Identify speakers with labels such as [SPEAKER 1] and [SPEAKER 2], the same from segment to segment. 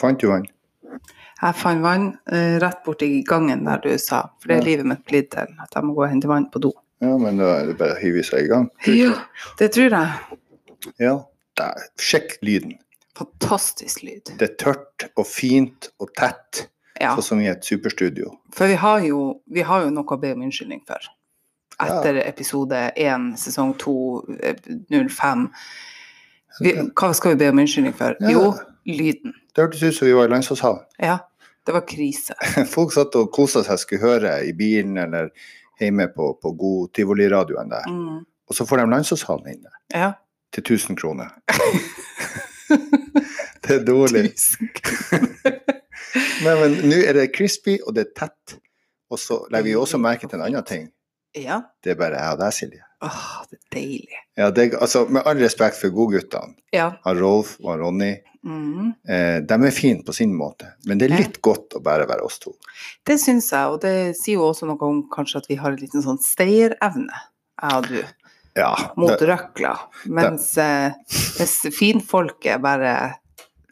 [SPEAKER 1] Fant du han?
[SPEAKER 2] Jeg fant vann eh, rett borti gangen der du sa, for det er livet mitt blitt til, at jeg må gå og hente vann på do.
[SPEAKER 1] Ja, men da er det bare å hive seg i gang.
[SPEAKER 2] Ja, det tror jeg.
[SPEAKER 1] Ja. Der. Sjekk lyden.
[SPEAKER 2] Fantastisk lyd.
[SPEAKER 1] Det er tørt og fint og tett,
[SPEAKER 2] Ja,
[SPEAKER 1] sånn som i et superstudio.
[SPEAKER 2] for vi har jo, vi har jo noe å be om unnskyldning for. Etter episode 1, sesong 2, eh, 05. Vi, hva skal vi be om unnskyldning for?
[SPEAKER 1] Ja.
[SPEAKER 2] Jo, lyden.
[SPEAKER 1] Det hørtes ut som vi var i landslagshallen.
[SPEAKER 2] Ja, det var krise.
[SPEAKER 1] Folk satt og kosa seg, skulle høre i bilen eller hjemme på, på god tivoliradioen der.
[SPEAKER 2] Mm.
[SPEAKER 1] Og så får de landslagshallen inne
[SPEAKER 2] Ja.
[SPEAKER 1] til 1000 kroner. det er dårlig. Nei, men nå er det crispy, og det er tett. Og så legger vi også merke til en annen ting.
[SPEAKER 2] Ja.
[SPEAKER 1] Det er bare jeg og deg, Silje.
[SPEAKER 2] Åh, det er deilig.
[SPEAKER 1] Ja, det, altså, med all respekt for godguttene,
[SPEAKER 2] Ja.
[SPEAKER 1] han Rolf og Ronny,
[SPEAKER 2] Mm.
[SPEAKER 1] eh, de er fine på sin måte. Men det er litt godt å bare være oss to.
[SPEAKER 2] Det syns jeg, og det sier jo også noe om kanskje at vi har en liten sånn stayerevne, jeg og du,
[SPEAKER 1] Ja,
[SPEAKER 2] mot
[SPEAKER 1] det,
[SPEAKER 2] røkla. Mens eh, hvis finfolket bare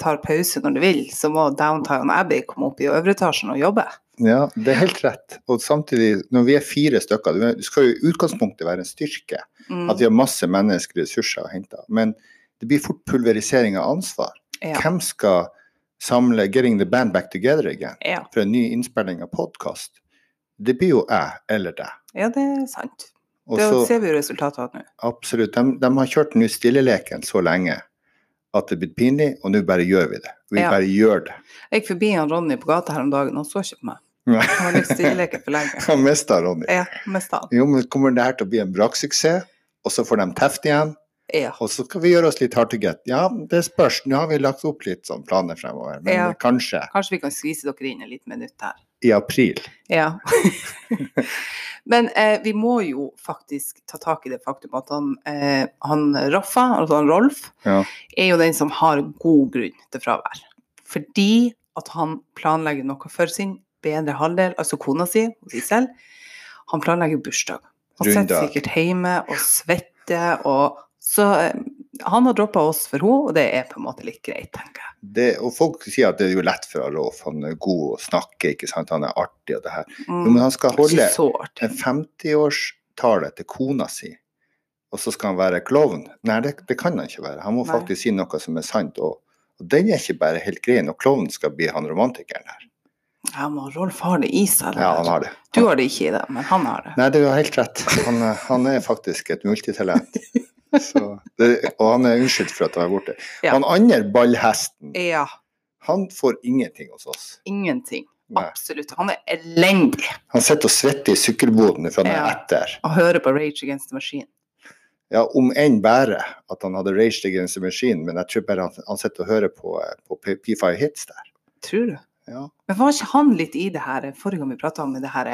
[SPEAKER 2] tar pause når de vil, så må Downtown Abbey komme opp i øvre etasjen og jobbe.
[SPEAKER 1] Ja, det er helt rett. Og samtidig, når vi er fire stykker, det skal jo i utgangspunktet være en styrke.
[SPEAKER 2] Mm.
[SPEAKER 1] At vi har masse menneskelige ressurser å hente. Men det blir fort pulverisering av ansvar.
[SPEAKER 2] Ja.
[SPEAKER 1] Hvem skal samle 'Getting the band back together again'
[SPEAKER 2] Ja.
[SPEAKER 1] for en ny innspilling av podkast? Det blir jo jeg eller deg.
[SPEAKER 2] ja, det er sant.
[SPEAKER 1] Og
[SPEAKER 2] Det ser vi jo resultatet av nå.
[SPEAKER 1] absolutt, de, de har kjørt nå stilleleken så lenge at det er blitt pinlig, og nå bare gjør vi det. Vi
[SPEAKER 2] Ja.
[SPEAKER 1] bare gjør det.
[SPEAKER 2] Jeg gikk forbi han Ronny på gata her om dagen, han så ikke på meg. Han var litt stilleleken for lenge.
[SPEAKER 1] Han mista Ronny.
[SPEAKER 2] Ja, mista han.
[SPEAKER 1] Jo, men kommer det her til å bli en braksuksess, og så får de teft igjen,
[SPEAKER 2] Ja.
[SPEAKER 1] og så skal vi gjøre oss litt hard to get. Ja, det spørs. Nå har vi lagt opp litt sånn planer fremover, men
[SPEAKER 2] Ja.
[SPEAKER 1] kanskje
[SPEAKER 2] Kanskje vi kan skvise dere inn et lite minutt her.
[SPEAKER 1] i april.
[SPEAKER 2] Ja. Men eh, vi må jo faktisk ta tak i det faktum at han, eh, han Raffa, altså han Rolf,
[SPEAKER 1] Ja.
[SPEAKER 2] er jo den som har god grunn til fravær. Fordi at han planlegger noe for sin bedre halvdel, altså kona si, seg selv. Han planlegger bursdag. Han sitter sikkert hjemme og svetter, og så eh, Han har droppa oss for henne, og det er på en måte litt greit, tenker jeg.
[SPEAKER 1] Det, og folk sier at det er jo lett for Alof, han er god å snakke, ikke sant? han er artig og det her.
[SPEAKER 2] Mm.
[SPEAKER 1] Men han skal holde en 50-årstale til kona si, og så skal han være klovn. Nei, det, det kan han ikke være. Han må
[SPEAKER 2] Nei.
[SPEAKER 1] faktisk si noe som er sant. Og, og den er ikke bare helt grei når klovnen skal bli han romantikeren her.
[SPEAKER 2] Ja, men Rolf har det i seg.
[SPEAKER 1] Ja, han har det.
[SPEAKER 2] Du har det ikke i deg, men han har det.
[SPEAKER 1] Nei, du har helt rett. Han, er- han er faktisk et multitalent. Så det, og han er unnskyldt for at jeg er borte.
[SPEAKER 2] Ja.
[SPEAKER 1] Han andre ballhesten,
[SPEAKER 2] Ja,
[SPEAKER 1] han får ingenting hos oss.
[SPEAKER 2] ingenting.
[SPEAKER 1] Nei.
[SPEAKER 2] Absolutt. Han er elendig
[SPEAKER 1] Han sitter og svetter i sykkelboden fra han er etter.
[SPEAKER 2] Og hører på Rage Against the Machine.
[SPEAKER 1] Ja, om enn bare at han hadde Rage Against the Machine, men jeg tror bare han, han sitter og hører på, eh, på P5 Hits der.
[SPEAKER 2] Tror du?
[SPEAKER 1] Ja.
[SPEAKER 2] Men var ikke han litt i det her forrige gang vi prata om det her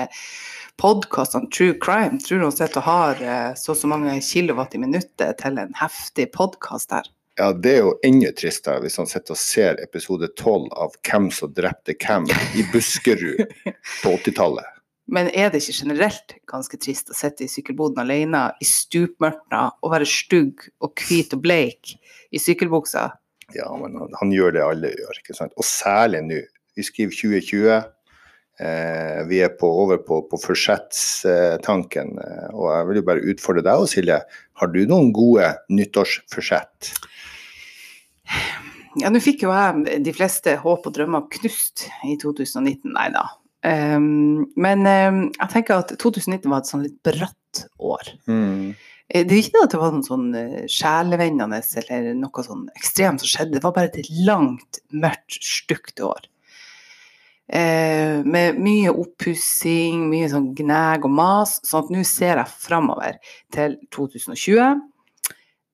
[SPEAKER 2] podkastene True Crime? Tror du han sitter og har eh, så og så mange kilowatt i minuttet til en heftig podkast der?
[SPEAKER 1] ja, det er jo enda tristere hvis han sitter og ser episode 12 av Hvem som drepte hvem i Buskerud på 80-tallet.
[SPEAKER 2] Men er det ikke generelt ganske trist å sitte i sykkelboden alene i stupmørket og være stygg og hvit og bleik i sykkelbuksa?
[SPEAKER 1] Ja, men han, han gjør det alle gjør, ikke sant. Og særlig nå. Vi skriver 2020. Eh, vi er på, over på, på forsettstanken. Eh, og jeg vil jo bare utfordre deg og Silje. Har du noen gode nyttårsforsett?
[SPEAKER 2] Ja, nå fikk jo jeg de fleste håp og drømmer knust i 2019. Nei da. Um, men um, jeg tenker at 2019 var et sånn litt bratt år.
[SPEAKER 1] Mm.
[SPEAKER 2] Eh, Det er ikke det at det var noe sånn eh, sjelevendende eller noe sånn ekstremt som skjedde. Det var bare et langt, mørkt, stygt år. Eh, med mye oppussing, mye sånn gnag og mas. Sånn at nå ser jeg framover til 2020.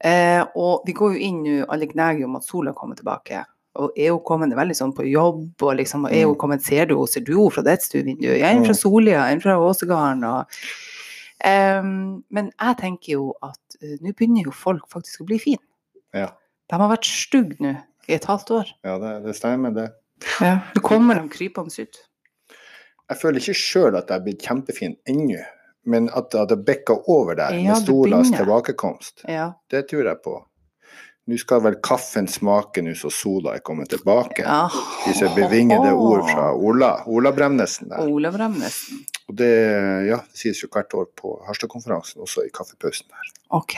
[SPEAKER 2] Eh, og vi går jo inn nå, alle gnager om at sola kommer tilbake. Og er hun kommet veldig sånn på jobb, og liksom, og er hun
[SPEAKER 1] Mm.
[SPEAKER 2] kommet, ser du henne, ser du henne fra ditt stuevindu? Ja, en fra
[SPEAKER 1] Mm.
[SPEAKER 2] Solia, en fra Åsegarden, og um, men jeg tenker jo at uh, nå begynner jo folk faktisk å bli fine.
[SPEAKER 1] Ja.
[SPEAKER 2] De har vært stygge nå i et halvt år.
[SPEAKER 1] Ja, det, det stemmer, det.
[SPEAKER 2] Nå kommer de krypende ut.
[SPEAKER 1] Jeg føler ikke sjøl at jeg er blitt kjempefin ennå, men at det hadde bikka over der
[SPEAKER 2] Ja,
[SPEAKER 1] med
[SPEAKER 2] Stolas
[SPEAKER 1] tilbakekomst,
[SPEAKER 2] Ja.
[SPEAKER 1] det tror jeg på. Nå skal vel kaffen smake nå så sola er kommet tilbake.
[SPEAKER 2] Ja.
[SPEAKER 1] Disse bevingede ord fra Ola, Ola Bremnesen der.
[SPEAKER 2] Ola Bremnesen.
[SPEAKER 1] Og det, ja, det sies jo hvert år på Harstad-konferansen, også i kaffepausen der.
[SPEAKER 2] OK.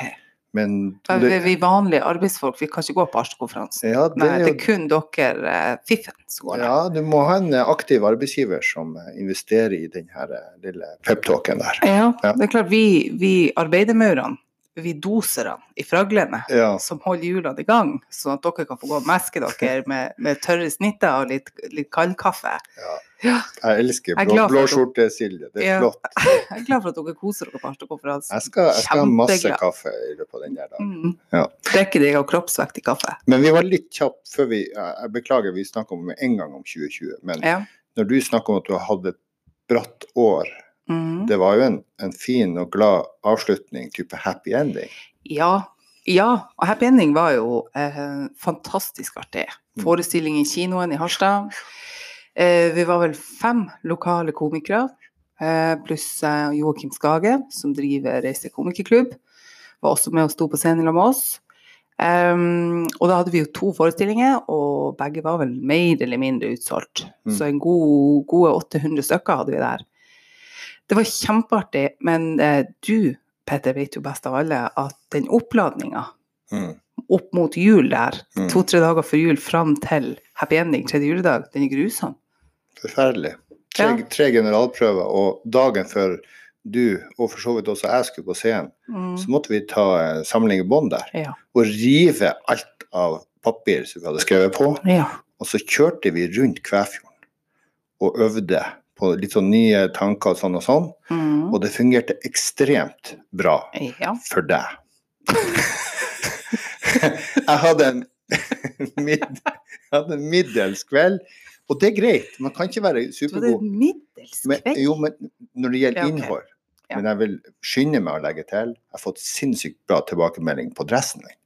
[SPEAKER 1] Men det,
[SPEAKER 2] Vi, vanlige arbeidsfolk vi kan ikke gå på Harstad-konferansen.
[SPEAKER 1] ja, det
[SPEAKER 2] Nei, det er kun dere eh, fiffen som går der.
[SPEAKER 1] Ja, du må ha en eh, aktiv arbeidsgiver som eh, investerer i den her lille peptalken der.
[SPEAKER 2] Ja,
[SPEAKER 1] Ja.
[SPEAKER 2] det er klart vi, vi arbeidermaurene, vi doserne i fraglene,
[SPEAKER 1] Ja,
[SPEAKER 2] som holder hjulene i gang, sånn at dere kan få gå og meske dere med, med tørre snitter og litt, litt kaldkaffe.
[SPEAKER 1] ja.
[SPEAKER 2] Ja.
[SPEAKER 1] Jeg elsker
[SPEAKER 2] Jeg er
[SPEAKER 1] blå,
[SPEAKER 2] glad for at du-
[SPEAKER 1] blåskjorte-Silje. Det er flott.
[SPEAKER 2] Jeg er glad for at dere koser dere på Harstad-konferansen.
[SPEAKER 1] Jeg skal, jeg skal ha masse kaffe i løpet av den der dagen.
[SPEAKER 2] Mm.
[SPEAKER 1] Ja.
[SPEAKER 2] Drikker deg av kroppsvekt i kaffe.
[SPEAKER 1] Men vi var litt kjapt før vi Jeg beklager, vi snakka om med en gang om 2020. Men når du snakker om at du har hatt et bratt år,
[SPEAKER 2] Mm.
[SPEAKER 1] det var jo en, en fin og glad avslutning, type happy ending.
[SPEAKER 2] Ja. ja. Og Happy Ending var jo eh, fantastisk artig.
[SPEAKER 1] Mm.
[SPEAKER 2] Forestilling i kinoen i Harstad. Eh, vi var vel fem lokale komikere, eh, pluss eh, Joakim Skage, som driver Reise komikerklubb. Var også med og sto på scenen sammen med oss. Um, og da hadde vi jo to forestillinger, og begge var vel mer eller mindre utsolgt.
[SPEAKER 1] Mm.
[SPEAKER 2] Så en god, gode 800 stykker hadde vi der. Det var kjempeartig, men eh, du, Petter, vet jo best av alle at den oppladninga
[SPEAKER 1] Mm.
[SPEAKER 2] opp mot jul der,
[SPEAKER 1] Mm.
[SPEAKER 2] to-tre dager før jul fram til happy ending tredje juledag, den er grusom.
[SPEAKER 1] Forferdelig. Tre,
[SPEAKER 2] Ja.
[SPEAKER 1] tre generalprøver, og dagen før du, og for så vidt også jeg, skulle på scenen,
[SPEAKER 2] Mm.
[SPEAKER 1] så måtte vi ta eh, samling i bånd der.
[SPEAKER 2] Ja.
[SPEAKER 1] Og rive alt av papir som vi hadde skrevet på.
[SPEAKER 2] ja.
[SPEAKER 1] Og så kjørte vi rundt Kvæfjorden og øvde på litt sånn nye tanker og sånn og sånn.
[SPEAKER 2] Mm.
[SPEAKER 1] Og det fungerte ekstremt bra
[SPEAKER 2] ja.
[SPEAKER 1] for deg. jeg hadde en, mid, hadde en middels kveld, og det er greit. Man kan ikke være
[SPEAKER 2] supergod. Du
[SPEAKER 1] hadde
[SPEAKER 2] middels
[SPEAKER 1] Men, jo, men når det gjelder
[SPEAKER 2] Ja, okay.
[SPEAKER 1] innhold. Men jeg vil skynde meg å legge til. Jeg har fått sinnssykt bra tilbakemelding på dressen min.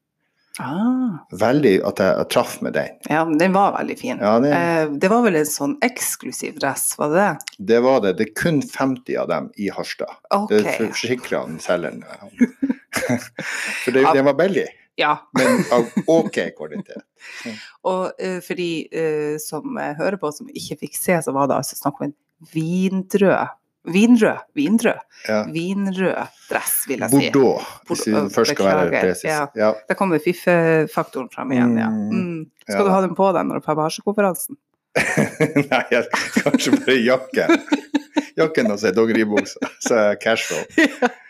[SPEAKER 2] Ah,
[SPEAKER 1] Veldig at jeg, jeg traff med den.
[SPEAKER 2] ja, den var veldig fin.
[SPEAKER 1] Ja, det,
[SPEAKER 2] Eh, det var vel en sånn eksklusiv dress, var det det?
[SPEAKER 1] det var det. Det er kun 50 av dem i Harstad.
[SPEAKER 2] Okay.
[SPEAKER 1] Det forsikra selgeren. For det,
[SPEAKER 2] Ja.
[SPEAKER 1] den var billig,
[SPEAKER 2] Ja.
[SPEAKER 1] men av OK kvalitet.
[SPEAKER 2] Og eh, for de eh, som hører på, som ikke fikk se, så var det altså snakk om en vindrød Vinrød, vinrød,
[SPEAKER 1] Ja.
[SPEAKER 2] vinrød dress, vil jeg si.
[SPEAKER 1] Bordeaux, hvis vi først skal være presis.
[SPEAKER 2] Ja.
[SPEAKER 1] Ja.
[SPEAKER 2] Der kommer fiffefaktoren fram igjen, ja.
[SPEAKER 1] Mm,
[SPEAKER 2] Mm. Skal
[SPEAKER 1] ja.
[SPEAKER 2] du ha den på deg når du er på Harstad-konferansen?
[SPEAKER 1] Nei, jeg, kanskje bare jakken. Jakken og så doggeribuksa. Så er jeg casual.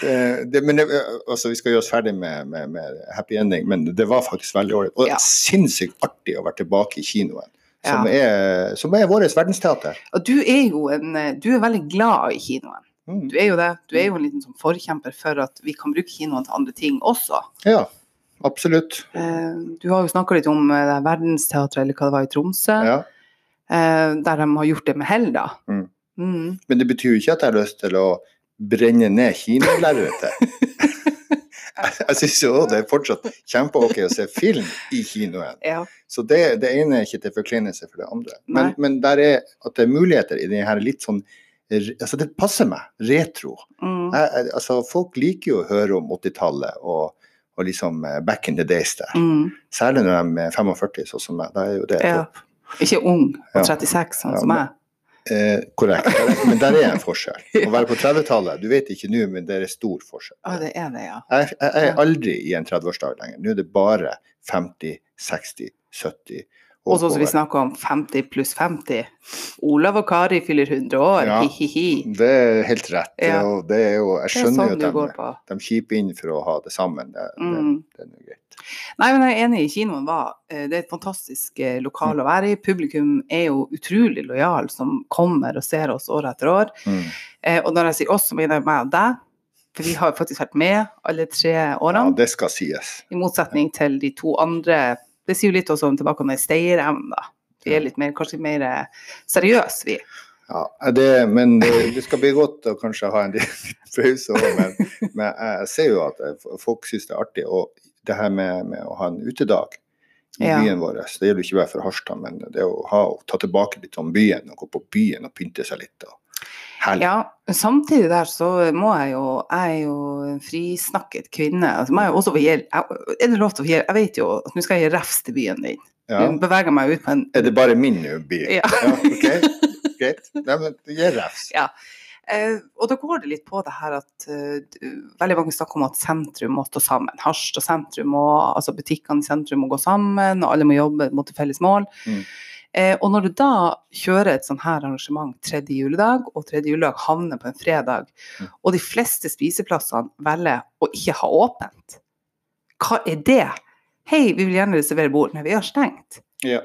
[SPEAKER 1] Det, det, men det, altså, vi skal gjøre oss ferdig med, med, med happy ending, men det var faktisk veldig ålreit. Og
[SPEAKER 2] Ja.
[SPEAKER 1] sinnssykt artig å være tilbake i kinoen, som,
[SPEAKER 2] Ja.
[SPEAKER 1] er, som er vårt verdensteater.
[SPEAKER 2] Og du er jo en Du er veldig glad i kinoen.
[SPEAKER 1] Mm.
[SPEAKER 2] Du er jo det. Du er jo en liten sånn forkjemper for at vi kan bruke kinoen til andre ting også.
[SPEAKER 1] Ja, absolutt.
[SPEAKER 2] Eh, Du har jo snakka litt om eh, det verdensteatret, eller hva det var i Tromsø,
[SPEAKER 1] Ja.
[SPEAKER 2] eh, der de har gjort det med hell, da.
[SPEAKER 1] Mm.
[SPEAKER 2] Mm.
[SPEAKER 1] Men det betyr jo ikke at jeg har lyst til å brenne ned kinolerretet. jeg syns jo det er fortsatt kjempeok å se film i kinoen.
[SPEAKER 2] Ja.
[SPEAKER 1] Så det, det ene er ikke til forkleinelse for det andre. Men, men der er at det er muligheter i det her litt sånn Altså, det passer meg. Retro.
[SPEAKER 2] Mm.
[SPEAKER 1] Jeg, altså, folk liker jo å høre om 80-tallet og, og liksom eh, back in the days der.
[SPEAKER 2] Mm.
[SPEAKER 1] Særlig når de er 45, sånn som meg. Da er jo det
[SPEAKER 2] Ja.
[SPEAKER 1] topp.
[SPEAKER 2] Ikke ung og 36, sånn
[SPEAKER 1] Ja,
[SPEAKER 2] som meg.
[SPEAKER 1] Eh, korrekt. Men der er en forskjell. Å være på 30-tallet, du vet ikke nå, men det er stor forskjell.
[SPEAKER 2] Ah, det er det, ja.
[SPEAKER 1] Jeg, jeg, jeg er aldri i en 30-årsdag lenger. Nå er det bare 50, 60, 70
[SPEAKER 2] Og sånn som vi snakker om 50 pluss 50. Olav og Kari fyller 100 år,
[SPEAKER 1] Ja.
[SPEAKER 2] hi-hi-hi.
[SPEAKER 1] Det er helt rett.
[SPEAKER 2] Ja.
[SPEAKER 1] Og det er jo, jeg
[SPEAKER 2] er
[SPEAKER 1] skjønner
[SPEAKER 2] sånn
[SPEAKER 1] jo at de, de kjiper inn for å ha det sammen. Det,
[SPEAKER 2] Mm.
[SPEAKER 1] det, det er greit.
[SPEAKER 2] Nei, men jeg er enig. i Kinoen var eh, Det er et fantastisk eh, lokal å være i. Publikum er jo utrolig lojal, som kommer og ser oss år etter år.
[SPEAKER 1] Mm.
[SPEAKER 2] Eh, Og når jeg sier oss, så mener jeg meg og deg. For vi har faktisk vært med alle tre årene.
[SPEAKER 1] Ja, det skal sies.
[SPEAKER 2] I motsetning til de to andre. Det sier jo litt også om tilbake om den stayerevnen, da. Vi er litt mer, kanskje mer eh, seriøse, vi.
[SPEAKER 1] Ja, det, men det, det skal bli godt å kanskje ha en liten pause òg, men, men jeg ser jo at eh, folk syns det er artig. Og det her med, med å ha en utedag i
[SPEAKER 2] Ja.
[SPEAKER 1] byen vår, det gjelder ikke bare for Harstad, men det å ha, ta tilbake litt om byen og gå på byen og pynte seg litt. Og Herlig.
[SPEAKER 2] Ja, samtidig der så må jeg jo Jeg er jo en frisnakket kvinne. Altså, må jeg også få jeg- er det lov til å gi Jeg vet jo at nå skal jeg gi refs til byen din.
[SPEAKER 1] Ja.
[SPEAKER 2] Nå beveger meg ut på en
[SPEAKER 1] Er det bare min by?
[SPEAKER 2] Ja.
[SPEAKER 1] ok. Greit. Nei, men gi refs.
[SPEAKER 2] Ja. Eh, og da går det litt på det her at eh, veldig mange snakker om at sentrum må stå sammen. Harstad sentrum må, altså butikkene i sentrum må gå sammen, og alle må jobbe mot et felles mål.
[SPEAKER 1] Mm.
[SPEAKER 2] Eh, og når du da kjører et sånn her arrangement tredje juledag, og tredje juledag havner på en fredag,
[SPEAKER 1] Mm.
[SPEAKER 2] og de fleste spiseplassene velger å ikke ha åpent, hva er det? Hei, vi vil gjerne reservere bord. men vi har stengt.
[SPEAKER 1] Ja.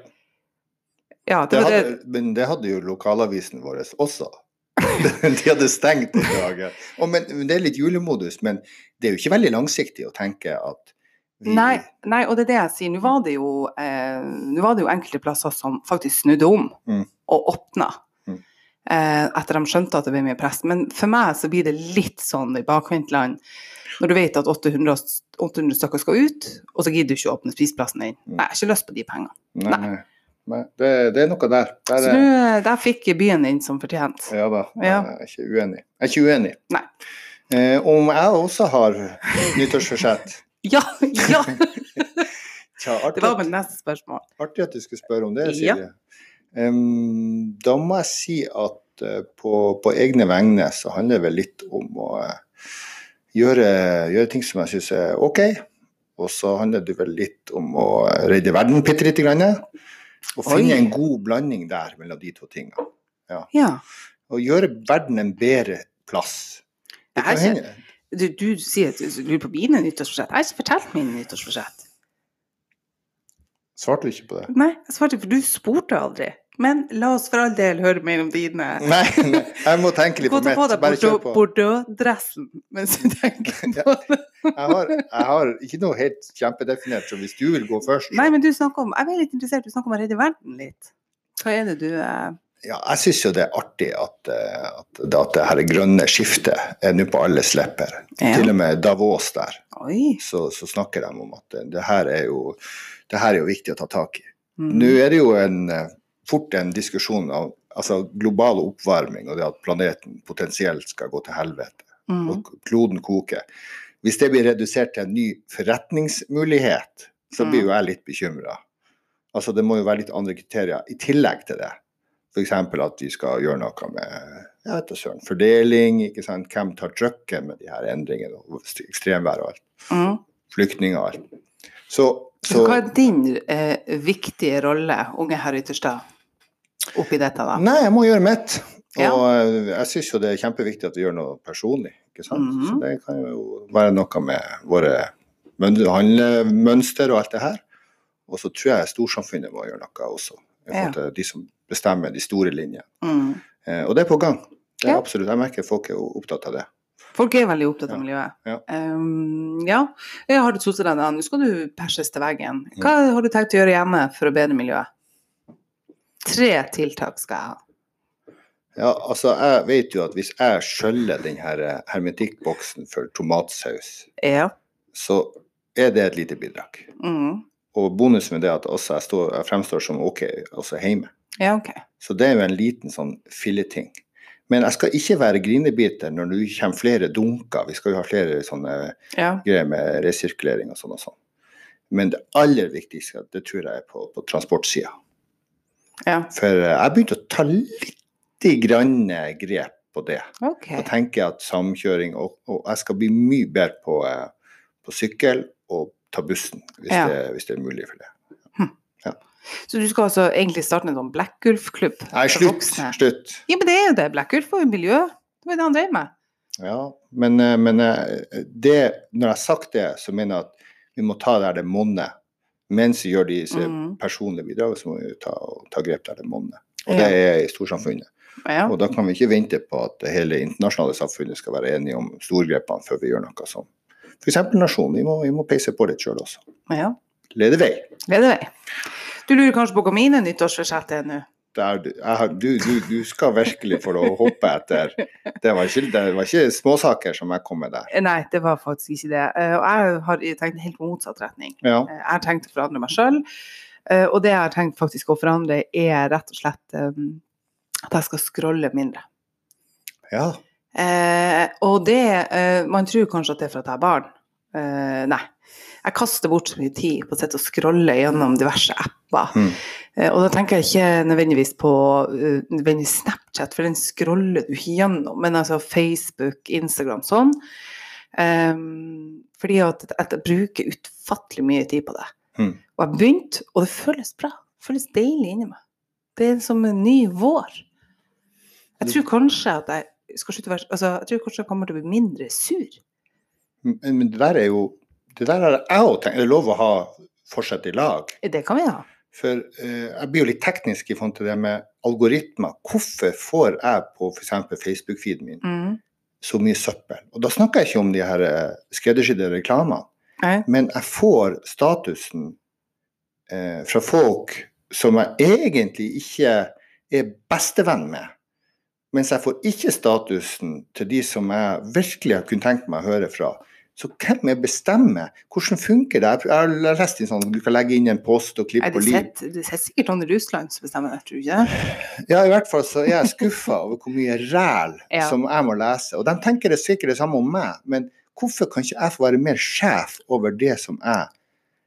[SPEAKER 2] Ja, det
[SPEAKER 1] Det
[SPEAKER 2] hadde, det.
[SPEAKER 1] men det hadde jo lokalavisen vår også. De hadde stengt i dagen. Og men, men det er litt julemodus, men det er jo ikke veldig langsiktig å tenke at
[SPEAKER 2] Nei, nei, og det er det jeg sier. Nå var det jo, eh, var det jo enkelte plasser som faktisk snudde om
[SPEAKER 1] Mm.
[SPEAKER 2] og åpna.
[SPEAKER 1] Mm.
[SPEAKER 2] Eh, etter de skjønte at det ble mye press. Men for meg så blir det litt sånn i bakvendtland når du vet at 800, s- 800 stykker skal ut, og så gidder du ikke å åpne spiseplassen din.
[SPEAKER 1] Mm.
[SPEAKER 2] Nei, jeg har ikke lyst på de pengene.
[SPEAKER 1] Nei, nei. nei det, det er noe der. der
[SPEAKER 2] Så
[SPEAKER 1] er,
[SPEAKER 2] nå, der fikk byen din som fortjent.
[SPEAKER 1] ja da,
[SPEAKER 2] Ja.
[SPEAKER 1] jeg er ikke uenig. Jeg er ikke uenig.
[SPEAKER 2] Nei.
[SPEAKER 1] Eh, om jeg også har nyttårsforsett
[SPEAKER 2] Ja, ja!
[SPEAKER 1] Tja,
[SPEAKER 2] Det var mitt neste spørsmål.
[SPEAKER 1] artig at du skulle spørre om det,
[SPEAKER 2] Ja.
[SPEAKER 1] Silje. Da må jeg si at uh, på, på egne vegne så handler det vel litt om å uh, gjøre, gjøre ting som jeg syns er OK. Og så handler det vel litt om å redde verden bitte lite grann. Og finne
[SPEAKER 2] Oi.
[SPEAKER 1] en god blanding der mellom de to tingene.
[SPEAKER 2] Ja.
[SPEAKER 1] Og gjøre verden en bedre plass. Det
[SPEAKER 2] Jeg
[SPEAKER 1] kan hende.
[SPEAKER 2] Du, du sier at du lurer på mine nyttårsforsett. Jeg har ikke fortalt mine nyttårsforsett.
[SPEAKER 1] Svarte du ikke på det?
[SPEAKER 2] Nei, jeg svarte ikke, for du spurte aldri. Men la oss for all del høre mer om dine.
[SPEAKER 1] Nei, nei, jeg må tenke litt på mitt. Bare kjør på.
[SPEAKER 2] Bordeaux- Bordeaux-dressen mens du tenker på det.
[SPEAKER 1] Jeg har, jeg har ikke noe helt kjempedefinert, så hvis du vil gå først
[SPEAKER 2] Nei, men du snakker om Jeg er litt interessert, du snakker om å redde verden litt. Hva er det du eh,
[SPEAKER 1] Ja, jeg syns jo det er artig at, eh, at, at det her grønne skiftet er nå på alles lepper.
[SPEAKER 2] Ja.
[SPEAKER 1] Til og med Davos der, så, så snakker de om at det, det, her er jo, det her er jo viktig å ta tak i.
[SPEAKER 2] Mm.
[SPEAKER 1] Nå er det jo en, eh, fort en diskusjon av altså global oppvarming og det at planeten potensielt skal gå til helvete,
[SPEAKER 2] Mm.
[SPEAKER 1] og kloden koker. Hvis det blir redusert til en ny forretningsmulighet, så blir jo jeg litt bekymra. Altså, det må jo være litt andre kriterier i tillegg til det. F.eks. at de skal gjøre noe med jeg vet ikke, fordeling, ikke sant? hvem tar trøkken med de her endringene, og ekstremvær og alt.
[SPEAKER 2] Mm.
[SPEAKER 1] Flyktninger og alt. Så,
[SPEAKER 2] Så hva er din eh, viktige rolle, unge herr Ytterstad, oppi dette, da?
[SPEAKER 1] Nei, jeg må gjøre mitt.
[SPEAKER 2] Ja.
[SPEAKER 1] Og jeg syns jo det er kjempeviktig at vi gjør noe personlig. ikke sant?
[SPEAKER 2] Mhm.
[SPEAKER 1] Så det kan jo være noe med våre møn- handlemønster og alt det her. Og så tror jeg storsamfunnet må gjøre noe også. I forhold til de som bestemmer de store linjene.
[SPEAKER 2] Mm.
[SPEAKER 1] Eh, og det er på gang. Det er
[SPEAKER 2] Ja.
[SPEAKER 1] absolutt. Jeg merker folk er opptatt av det.
[SPEAKER 2] Folk er veldig opptatt av
[SPEAKER 1] Ja.
[SPEAKER 2] miljøet.
[SPEAKER 1] Ja.
[SPEAKER 2] Um, ja. Jeg har du soset deg. Nå skal du perses til veggen.
[SPEAKER 1] Mm.
[SPEAKER 2] Hva har du tenkt å gjøre hjemme for å bedre miljøet? Tre tiltak skal jeg ha.
[SPEAKER 1] Ja, altså Jeg vet jo at hvis jeg skjøller den her eh, hermetikkboksen for tomatsaus,
[SPEAKER 2] Ja.
[SPEAKER 1] så er det et lite bidrag.
[SPEAKER 2] Mm.
[SPEAKER 1] Og bonusen med det at jeg, står, jeg fremstår som OK også hjemme.
[SPEAKER 2] Ja, OK.
[SPEAKER 1] Så det er jo en liten sånn filleting. Men jeg skal ikke være grinebiter når det kommer flere dunker. Vi skal jo ha flere sånne
[SPEAKER 2] Ja.
[SPEAKER 1] greier med resirkulering og sånn og sånn. Men det aller viktigste, det tror jeg er på, på transportsida.
[SPEAKER 2] ja.
[SPEAKER 1] For eh, jeg begynte å ta litt grann grep på det.
[SPEAKER 2] OK.
[SPEAKER 1] Og tenker at samkjøring og, og jeg skal bli mye bedre på, eh, på sykkel og ta bussen, hvis,
[SPEAKER 2] Ja.
[SPEAKER 1] det, hvis det er mulig for det.
[SPEAKER 2] Så du skal altså egentlig starte en sånn Blackulf-klubb?
[SPEAKER 1] Nei, slutt! Slutt!
[SPEAKER 2] Ja, men det er jo det. Blackulf var jo miljø. Det var det han drev med.
[SPEAKER 1] Ja, men, eh, men eh, det, når jeg har sagt det, så mener jeg at vi må ta der det monner. Mens vi gjør disse
[SPEAKER 2] Mhm.
[SPEAKER 1] personlige bidragene, så må vi ta, ta grep der det monner. Og
[SPEAKER 2] Ja.
[SPEAKER 1] det er i storsamfunnet.
[SPEAKER 2] Ja.
[SPEAKER 1] Og da kan vi ikke vente på at hele internasjonale samfunnet skal være enige om storgrepene før vi gjør noe som f.eks. nasjonen. Vi vi må peise på litt sjøl også.
[SPEAKER 2] ja.
[SPEAKER 1] Lede vei.
[SPEAKER 2] Lede vei. Du lurer kanskje på hva mine nyttårsforsett er nå?
[SPEAKER 1] Du, du, du, skal virkelig få lov å hoppe etter. Det var, ikke, det var ikke småsaker som jeg kom med der.
[SPEAKER 2] Eh, Nei, det var faktisk ikke det. Eh, Og jeg har tenkt helt på motsatt retning.
[SPEAKER 1] Ja.
[SPEAKER 2] Eh, Jeg har tenkt å forandre meg sjøl. Og det jeg har tenkt faktisk å forandre, er rett og slett eh, at jeg skal scrolle mindre.
[SPEAKER 1] Ja.
[SPEAKER 2] Eh, og det eh, Man tror kanskje at det er for at jeg har barn. Eh, nei. Jeg kaster bort så mye tid på å sitte og scrolle gjennom diverse apper.
[SPEAKER 1] Mm.
[SPEAKER 2] Eh, og da tenker jeg ikke nødvendigvis på uh, nødvendigvis Snapchat, for den scroller du ikke gjennom, men altså Facebook, Instagram, sånn. Um, fordi at, at jeg bruker utfattelig mye tid på det.
[SPEAKER 1] Mm.
[SPEAKER 2] Og jeg begynte, og det føles bra. Det føles deilig inni meg. Det er som en ny vår. Jeg tror kanskje at jeg skal slutte å være altså, Jeg tror kanskje jeg kommer til å bli mindre sur.
[SPEAKER 1] Men, men det der er jo Det der har jeg òg tenkt. Det er lov å ha fortsette i lag.
[SPEAKER 2] Det kan vi ha.
[SPEAKER 1] For eh, jeg blir jo litt teknisk i forhold til det med algoritmer. Hvorfor får jeg på f.eks. Facebook-feeden min
[SPEAKER 2] Mm.
[SPEAKER 1] så mye søppel? Og da snakker jeg ikke om de her eh, skreddersydde reklamene,
[SPEAKER 2] Nei.
[SPEAKER 1] men jeg får statusen eh, fra folk som jeg egentlig ikke er bestevenn med. Mens jeg får ikke statusen til de som jeg virkelig har kunnet tenkt meg å høre fra. Så hvem er bestemmer? Hvordan funker det? Jeg har lest inn sånn du kan legge inn en post og klippe
[SPEAKER 2] det
[SPEAKER 1] og lim.
[SPEAKER 2] det sitter sikkert noen i Russland som bestemmer det, tror du ikke?
[SPEAKER 1] Ja, i hvert fall så er jeg skuffa over hvor mye ræl
[SPEAKER 2] Ja.
[SPEAKER 1] som jeg må lese. Og de tenker det sikkert det samme om meg, men hvorfor kan ikke jeg få være mer sjef over det som jeg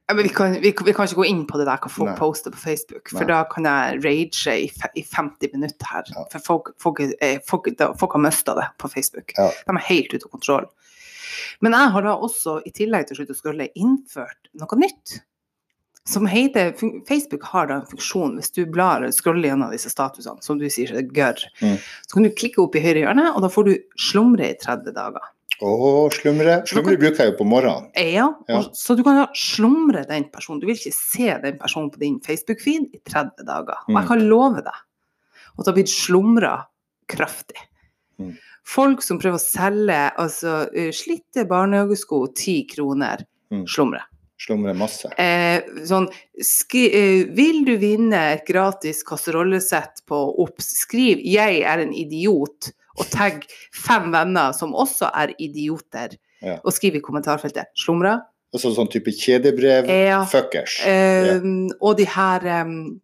[SPEAKER 2] Ja, men vi kan, vi, vi kan ikke gå inn på det der hva folk
[SPEAKER 1] Nei.
[SPEAKER 2] poster på Facebook, for
[SPEAKER 1] Nei.
[SPEAKER 2] da kan jeg rage i, i 50 minutter her.
[SPEAKER 1] Ja.
[SPEAKER 2] For folk, folk, er- folk, folk har mista det på Facebook.
[SPEAKER 1] Ja.
[SPEAKER 2] De er helt ute av kontroll. Men jeg har da også, i tillegg til å slutte å scrolle, innført noe nytt. Som heter, Facebook har da en funksjon, hvis du blar og scroller gjennom disse statusene, som du sier er gørr,
[SPEAKER 1] Mm.
[SPEAKER 2] så kan du klikke opp i høyre hjørne, og da får du slumre i 30 dager.
[SPEAKER 1] Å, slumre. Slumre bruker jeg jo på morgenen.
[SPEAKER 2] Ja,
[SPEAKER 1] Ja.
[SPEAKER 2] og, så du kan da slumre den personen. Du vil ikke se den personen på din Facebook-feed i 30 dager. Og jeg
[SPEAKER 1] Mm.
[SPEAKER 2] kan love deg at det har blitt slumra kraftig.
[SPEAKER 1] Mm.
[SPEAKER 2] Folk som prøver å selge altså, eh, slitte barnehagesko 10 kroner,
[SPEAKER 1] Mm.
[SPEAKER 2] slumre.
[SPEAKER 1] Slumre masse.
[SPEAKER 2] Eh, sånn, skri, eh, vil du vinne et gratis kasserollesett på OBS, skriv 'jeg er en idiot' og tagg fem venner som også er idioter,
[SPEAKER 1] Ja.
[SPEAKER 2] og skriv i kommentarfeltet 'slumra'.
[SPEAKER 1] Altså sånn type kjedebrev.
[SPEAKER 2] Ja.
[SPEAKER 1] Fuckers.
[SPEAKER 2] Eh, Og de her um,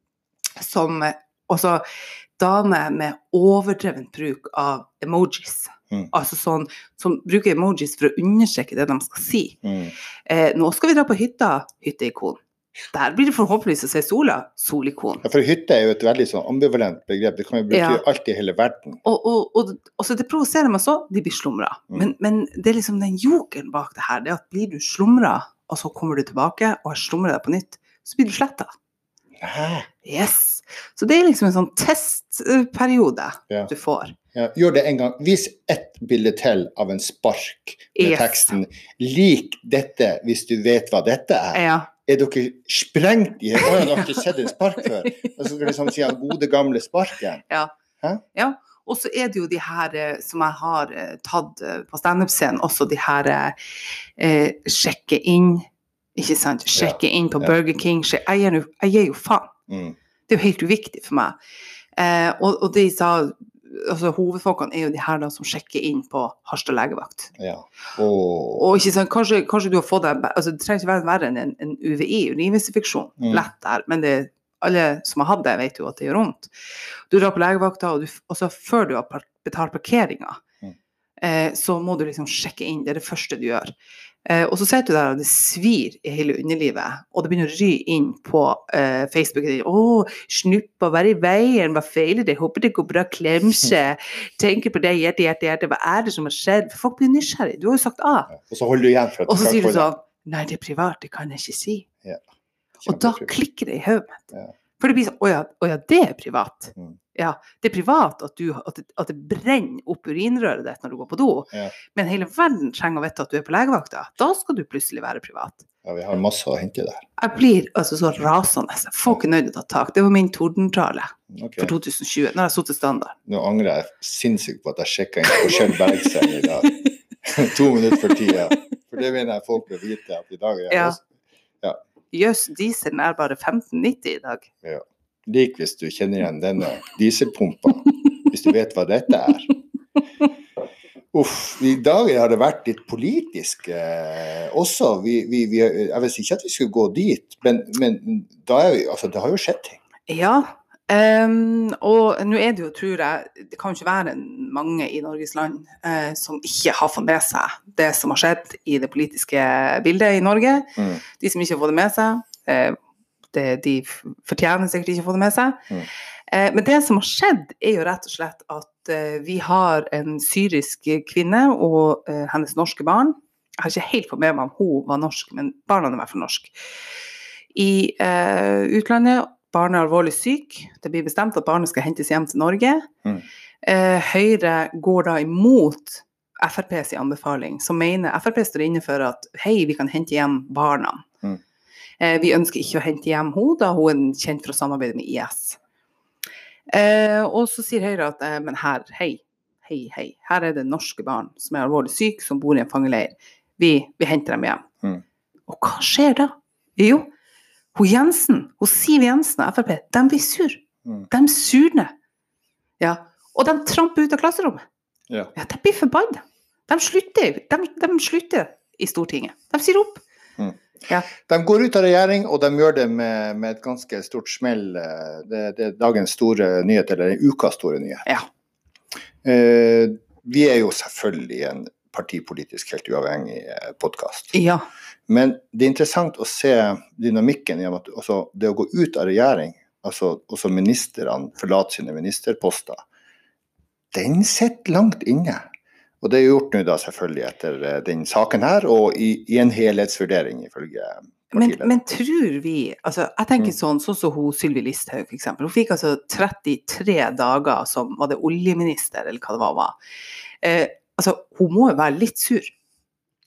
[SPEAKER 2] som Også damer med overdreven bruk av emojis.
[SPEAKER 1] Mm.
[SPEAKER 2] Altså sånn som bruker emojis for å understreke det de skal si.
[SPEAKER 1] Mm.
[SPEAKER 2] Eh, nå skal vi dra på hytta. Hytteikon. Der blir det forhåpentligvis å se sola. Solikon.
[SPEAKER 1] Ja, for hytte er jo et veldig sånn ambivalent begrep. Det kan jo bety
[SPEAKER 2] Ja.
[SPEAKER 1] alt i hele verden.
[SPEAKER 2] Og, og, og, og så det provoserer meg så, de blir slumra.
[SPEAKER 1] Mm.
[SPEAKER 2] Men, men det er liksom den jokeren bak det her, det er at blir du slumra, og så kommer du tilbake og har slumra deg på nytt, så blir du sletta.
[SPEAKER 1] Hæ?
[SPEAKER 2] Yes. Så det er liksom en sånn testperiode
[SPEAKER 1] Ja.
[SPEAKER 2] du får.
[SPEAKER 1] Ja, gjør det en gang. Vis ett bilde til av en spark med
[SPEAKER 2] Yes.
[SPEAKER 1] teksten 'Lik dette hvis du vet hva dette er'.
[SPEAKER 2] Ja.
[SPEAKER 1] Er dere sprengt i Å ja, dere har ikke sett en spark før? Og så du liksom si den gode, gamle sparken.
[SPEAKER 2] ja. Og så er det jo de her eh, som jeg har eh, tatt eh, på standup-scenen, også de her eh, sjekke inn, ikke sant? Sjekke inn på
[SPEAKER 1] ja.
[SPEAKER 2] Burger King. Jeg gir jo, jeg gir jo faen.
[SPEAKER 1] Mm.
[SPEAKER 2] Det er jo helt uviktig for meg. Eh, og, og de sa altså Hovedfolkene er jo de her da som sjekker inn på Harstad legevakt.
[SPEAKER 1] Ja. Og,
[SPEAKER 2] Og ikke sant, kanskje, kanskje du har fått deg altså Det trenger ikke være verre enn en, en UVI, urinveisinfeksjon.
[SPEAKER 1] Mm.
[SPEAKER 2] Lett der. Men det, alle som har hatt det, vet jo at det gjør vondt. Du drar på legevakta, og, du, og så før du har betalt parkeringa,
[SPEAKER 1] Mm.
[SPEAKER 2] eh, så må du liksom sjekke inn. Det er det første du gjør. Eh, og så sitter du der, og det svir i hele underlivet, og det begynner å ry inn på eh, Facebook. 'Å, snuppa, vær i veien, hva feiler det? Håper det går bra, klemse. Tenker på det, hjerte, hjerte, hjerte. Hva er det som har skjedd?' For folk blir nysgjerrig. Du har jo sagt A.
[SPEAKER 1] og så holder du igjen
[SPEAKER 2] Og så sier du sånn Nei, det er privat, det kan jeg ikke si. Og da klikker det i hodet mitt.
[SPEAKER 1] Ja.
[SPEAKER 2] For det blir sånn å ja, det er privat.
[SPEAKER 1] Mm.
[SPEAKER 2] Ja, det er privat at, du, at, det, at det brenner opp urinrøret ditt når du går på do.
[SPEAKER 1] Ja.
[SPEAKER 2] Men hele verden trenger å vite at du er på legevakta. Da skal du plutselig være privat.
[SPEAKER 1] Ja, vi har masse å hente der.
[SPEAKER 2] Jeg blir altså så rasende. Jeg får ikke til å ta tak. Det var min tordentale
[SPEAKER 1] okay.
[SPEAKER 2] for 2020. Nå har jeg satt standard.
[SPEAKER 1] Nå angrer jeg sinnssykt på at jeg sjekka inn på Kjell Bergsen i dag. to minutter for tida. For det mener jeg folk bør vite at i dag er jeg
[SPEAKER 2] Ja.
[SPEAKER 1] også
[SPEAKER 2] Jøss, dieselen er bare 15,90 i dag.
[SPEAKER 1] Lik hvis du kjenner igjen denne dieselpumpa. Hvis du vet hva dette er. Uff. I dag har det vært litt politisk eh, også. Vi, vi, vi, jeg visste ikke at vi skulle gå dit, men, men vi, altså, det har jo skjedd ting.
[SPEAKER 2] Ja, um, og nå er det jo, tror jeg, det kan jo ikke være mange i Norges land eh, som ikke har fått med seg det som har skjedd i det politiske bildet i Norge.
[SPEAKER 1] Mm.
[SPEAKER 2] De som ikke har fått det med seg, eh, det, de fortjener sikkert ikke å få det med seg.
[SPEAKER 1] Mm.
[SPEAKER 2] Eh, men det som har skjedd, er jo rett og slett at eh, vi har en syrisk kvinne og eh, hennes norske barn. Jeg har ikke helt fått med meg om hun var norsk, men barna er i hvert fall norsk. I utlandet, barnet er alvorlig syk. Det blir bestemt at barnet skal hentes hjem til Norge.
[SPEAKER 1] Mm.
[SPEAKER 2] Eh, Høyre går da imot FrPs anbefaling, som mener Frp står inne for at hei, vi kan hente hjem barna. Eh, vi ønsker ikke å hente hjem henne, da hun er kjent for å samarbeide med IS. Eh, og så sier Høyre at eh, men her, hei, hei, hei, her er det norske barn som er alvorlig syke, som bor i en fangeleir. Vi, vi henter dem hjem.
[SPEAKER 1] Mm.
[SPEAKER 2] Og hva skjer da? Jo, hun Jensen, hun Siv Jensen og Frp, de blir sur.
[SPEAKER 1] Mm.
[SPEAKER 2] De surner. Ja. Og de tramper ut av klasserommet.
[SPEAKER 1] Ja.
[SPEAKER 2] Ja, de blir forbanna. De slutter, de, de slutter i Stortinget. De sier opp. Ja.
[SPEAKER 1] De går ut av regjering, og de gjør det med, med et ganske stort smell. eh, Det, det er dagens store nyhet, eller ukas store nyhet.
[SPEAKER 2] Ja.
[SPEAKER 1] Eh, vi er jo selvfølgelig en partipolitisk helt uavhengig podkast.
[SPEAKER 2] ja.
[SPEAKER 1] Men det er interessant å se dynamikken i at altså, det å gå ut av regjering, altså også ministrene forlater sine ministerposter, den sitter langt inne. Og det er gjort nå da selvfølgelig etter eh, den saken her, og i, i en helhetsvurdering ifølge
[SPEAKER 2] Men, men tror vi altså Jeg tenker
[SPEAKER 1] Mm.
[SPEAKER 2] sånn sånn som hun Sylvi Listhaug, f.eks. Hun fikk altså 33 dager som var det oljeminister, eller hva det var. var. Eh, altså, hun må jo være litt sur.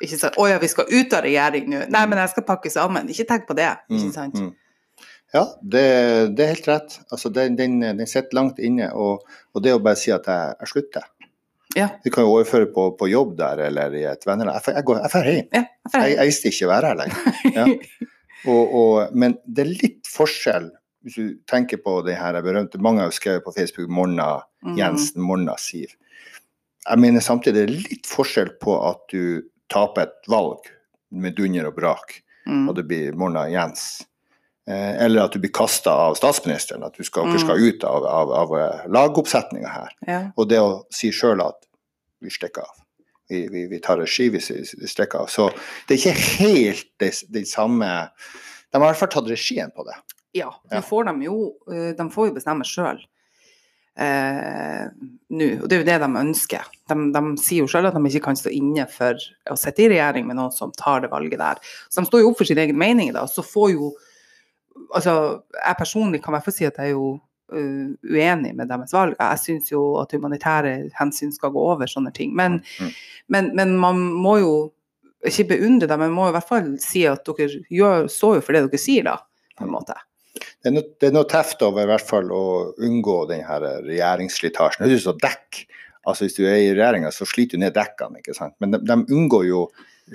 [SPEAKER 2] Ikke sant? 'Å ja, vi skal ut av regjering nå.' Nei, men jeg skal pakke sammen. Ikke tenk på det. Ikke
[SPEAKER 1] Mm, mm. Ja, det, det er helt rett. Altså, den, den, den sitter langt inne. Og, og det å bare si at jeg, jeg slutter
[SPEAKER 2] Ja.
[SPEAKER 1] Du kan jo overføre på, på jobb der eller i et vennelag. Jeg, jeg, jeg drar hjem.
[SPEAKER 2] Ja, jeg
[SPEAKER 1] Jeg, jeg visste ikke å være her lenger. Ja. Og, og, men det er litt forskjell, hvis du tenker på det her berømte Mange har jo skrevet på Facebook 'Morna
[SPEAKER 2] Jensen',
[SPEAKER 1] Jensen', 'Morna Siv'. Jeg mener samtidig det er litt forskjell på at du taper et valg med dunder og brak,
[SPEAKER 2] Mm.
[SPEAKER 1] og det blir 'Morna Jens'. Eh, eller at du blir kasta av statsministeren, at du skal,
[SPEAKER 2] Mm.
[SPEAKER 1] skal ut av, av, av eh, lagoppsetninga her.
[SPEAKER 2] Ja.
[SPEAKER 1] Og det å si sjøl at vi stikker av. Vi, vi, vi tar regi, vi stikker av. Så det er ikke helt det, det samme De har i hvert fall tatt regien på det.
[SPEAKER 2] Ja,
[SPEAKER 1] Ja.
[SPEAKER 2] får de jo eh, De får jo bestemme sjøl. Eh, nå, og det er jo det de ønsker. De, de sier jo sjøl at de ikke kan stå inne for å sitte i regjering med noen som tar det valget der. Så de står jo opp for sin egen mening, da. Så får jo Altså, jeg personlig kan i hvert fall si at jeg er jo eh, uenig med deres valg. Jeg syns jo at humanitære hensyn skal gå over sånne ting. Men,
[SPEAKER 1] Mm.
[SPEAKER 2] men, men man må jo ikke beundre dem, men må i hvert fall si at dere gjør, står jo for det dere sier, da. På en måte.
[SPEAKER 1] Det er, noe, det er noe teft over i hvert fall å unngå den her regjeringsslitasjen. Det er som dekk. Altså Hvis du er i regjeringa, så sliter du ned dekkene. ikke sant? Men de, de unngår jo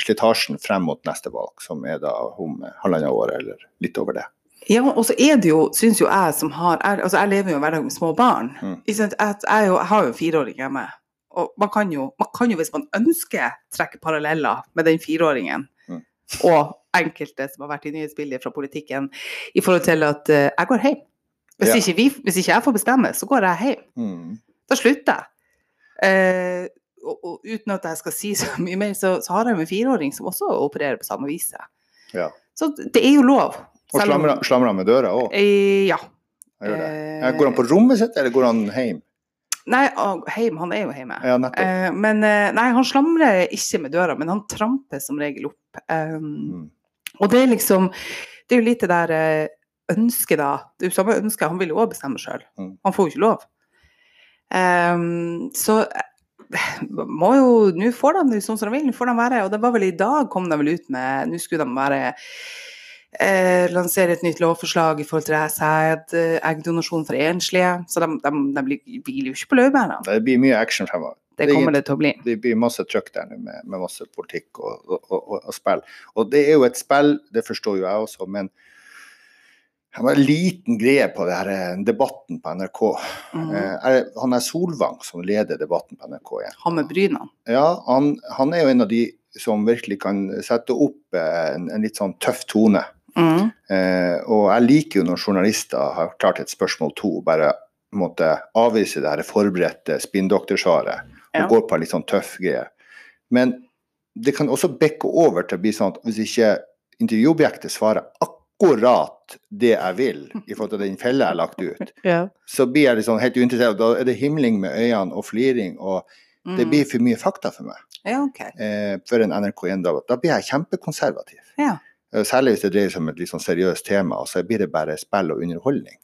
[SPEAKER 1] slitasjen frem mot neste valg, som er da om halvannet år eller litt over det.
[SPEAKER 2] Ja, og så er det jo, syns jo jeg som har jeg, Altså, jeg lever jo en hverdag med små barn.
[SPEAKER 1] Mm.
[SPEAKER 2] Jeg, jeg, jo, jeg har jo en fireåring hjemme. Og man kan, jo, man kan jo, hvis man ønsker, trekke paralleller med den fireåringen.
[SPEAKER 1] Mm.
[SPEAKER 2] Og enkelte som har vært i nyhetsbildet fra politikken, i forhold til at uh, jeg går hjem. Hvis,
[SPEAKER 1] Ja.
[SPEAKER 2] ikke vi, hvis ikke jeg får bestemme, så går jeg hjem.
[SPEAKER 1] Mm.
[SPEAKER 2] Da slutter jeg. Uh, og, og uten at jeg skal si så mye mer, så, så har jeg jo en fireåring som også opererer på samme vis.
[SPEAKER 1] Ja.
[SPEAKER 2] Så det er jo lov.
[SPEAKER 1] Og slamra, han med døra òg?
[SPEAKER 2] Eh, ja. Eh,
[SPEAKER 1] Ja, Går han på rommet sitt, eller går han hjem?
[SPEAKER 2] Nei, heim, han er jo hjemme.
[SPEAKER 1] Ja.
[SPEAKER 2] Eh, men eh, nei, han slamrer ikke med døra, men han tramper som regel opp. Um,
[SPEAKER 1] Mm.
[SPEAKER 2] Og det er liksom Det er jo litt det der eh, ønsket, da. Det er jo samme ønske, han vil jo òg bestemme sjøl.
[SPEAKER 1] Mm.
[SPEAKER 2] Han får jo ikke lov. Um, så eh, må jo Nå får de det sånn som de vil. Nå får de være Og det var vel i dag kom de vel ut med Nå skulle de være eh, lanserer et nytt lovforslag i forhold til det her sæd, eh, eggdonasjon for enslige. Så de, de, de blir- hviler jo ikke på laurbærene.
[SPEAKER 1] Det blir mye action fremover.
[SPEAKER 2] Det
[SPEAKER 1] er
[SPEAKER 2] kommer det til å bli.
[SPEAKER 1] Det blir masse trøkk der nå med, med masse politikk og, og, og, og spill. Og det er jo et spill, det forstår jo jeg også, men jeg har en liten greie på det her eh, debatten på NRK. Eh, er, han er Solvang som leder debatten på NRK Ja.
[SPEAKER 2] Han med brynene.
[SPEAKER 1] Ja, han, han er jo en av de som virkelig kan sette opp en, en litt sånn tøff tone.
[SPEAKER 2] Mm.
[SPEAKER 1] Eh, og jeg liker jo når journalister har klart et spørsmål to, bare måtte avvise det her forberedte spinndoktorsvaret og
[SPEAKER 2] Ja.
[SPEAKER 1] går på en litt sånn tøff greie. Men det kan også bekke over til å bli sånn at hvis ikke intervjuobjektet svarer akkurat det jeg vil i forhold til den fella jeg har lagt ut,
[SPEAKER 2] Ja.
[SPEAKER 1] så blir jeg liksom helt uinteressert. Da er det himling med øynene og fliring, og det
[SPEAKER 2] Mm.
[SPEAKER 1] blir for mye fakta for meg.
[SPEAKER 2] Ja, okay.
[SPEAKER 1] Eh, for en NRK1-dag. da blir jeg kjempekonservativ.
[SPEAKER 2] Ja.
[SPEAKER 1] Eh, Særlig hvis det dreier seg om et litt sånn seriøst tema, så blir det bare spill og underholdning.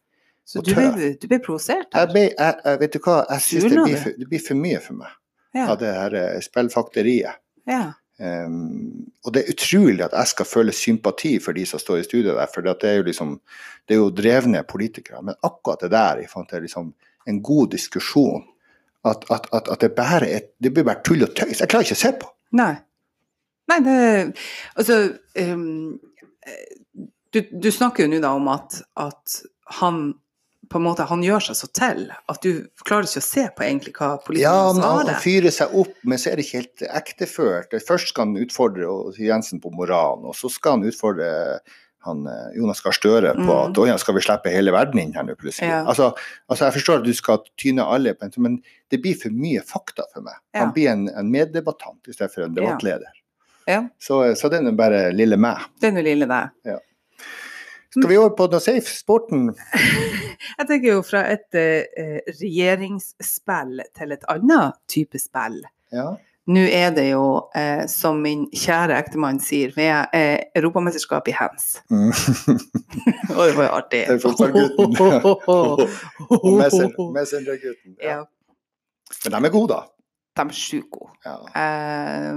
[SPEAKER 2] Så
[SPEAKER 1] Og
[SPEAKER 2] du
[SPEAKER 1] blir
[SPEAKER 2] ble, du ble provosert
[SPEAKER 1] Jeg, ble, jeg, jeg vet du hva, jeg syns det, det blir for mye for meg
[SPEAKER 2] Ja.
[SPEAKER 1] av det her eh, spillfakteriet.
[SPEAKER 2] ja.
[SPEAKER 1] Um, og det er utrolig at jeg skal føle sympati for de som står i studio der, for det er jo liksom det er jo drevne politikere. Men akkurat det der i forhold til liksom en god diskusjon, at, at, at, at det bare er det blir bare tull og tøys. Jeg klarer ikke å se på.
[SPEAKER 2] Nei. Nei, det Altså um, du, du snakker jo nå da om at, at han på en måte, han gjør seg så til at du klarer ikke å se på egentlig hva
[SPEAKER 1] Ja,
[SPEAKER 2] svarer.
[SPEAKER 1] han, han fyrer seg opp, men så er det ikke helt ekteført. Først skal han utfordre Jensen på moralen, og så skal han utfordre han, eh, Jonas Gahr Støre på
[SPEAKER 2] Mm.
[SPEAKER 1] at «Å ja, skal vi slippe hele verden inn her nå plutselig.
[SPEAKER 2] Ja.
[SPEAKER 1] Altså, altså, jeg forstår at du skal tyne alle, men det blir for mye fakta for meg.
[SPEAKER 2] Ja.
[SPEAKER 1] Han blir en, en meddebattant i stedet for en debattleder.
[SPEAKER 2] Ja,
[SPEAKER 1] Så, så det er nå bare lille meg.
[SPEAKER 2] det er nå lille deg.
[SPEAKER 1] Skal vi over på noe safe? Sporten?
[SPEAKER 2] Jeg tenker jo fra et eh, regjeringsspill til et annet type spill.
[SPEAKER 1] Ja.
[SPEAKER 2] Nå er det jo, eh, som min kjære ektemann sier, vi er eh, europamesterskap i hands.
[SPEAKER 1] Mm.
[SPEAKER 2] Og det var jo artig.
[SPEAKER 1] Det er. Og Messen- Messenger-gutten. Ja.
[SPEAKER 2] Ja,
[SPEAKER 1] Men de er gode, da.
[SPEAKER 2] De er sjukt gode.
[SPEAKER 1] Ja.
[SPEAKER 2] Eh,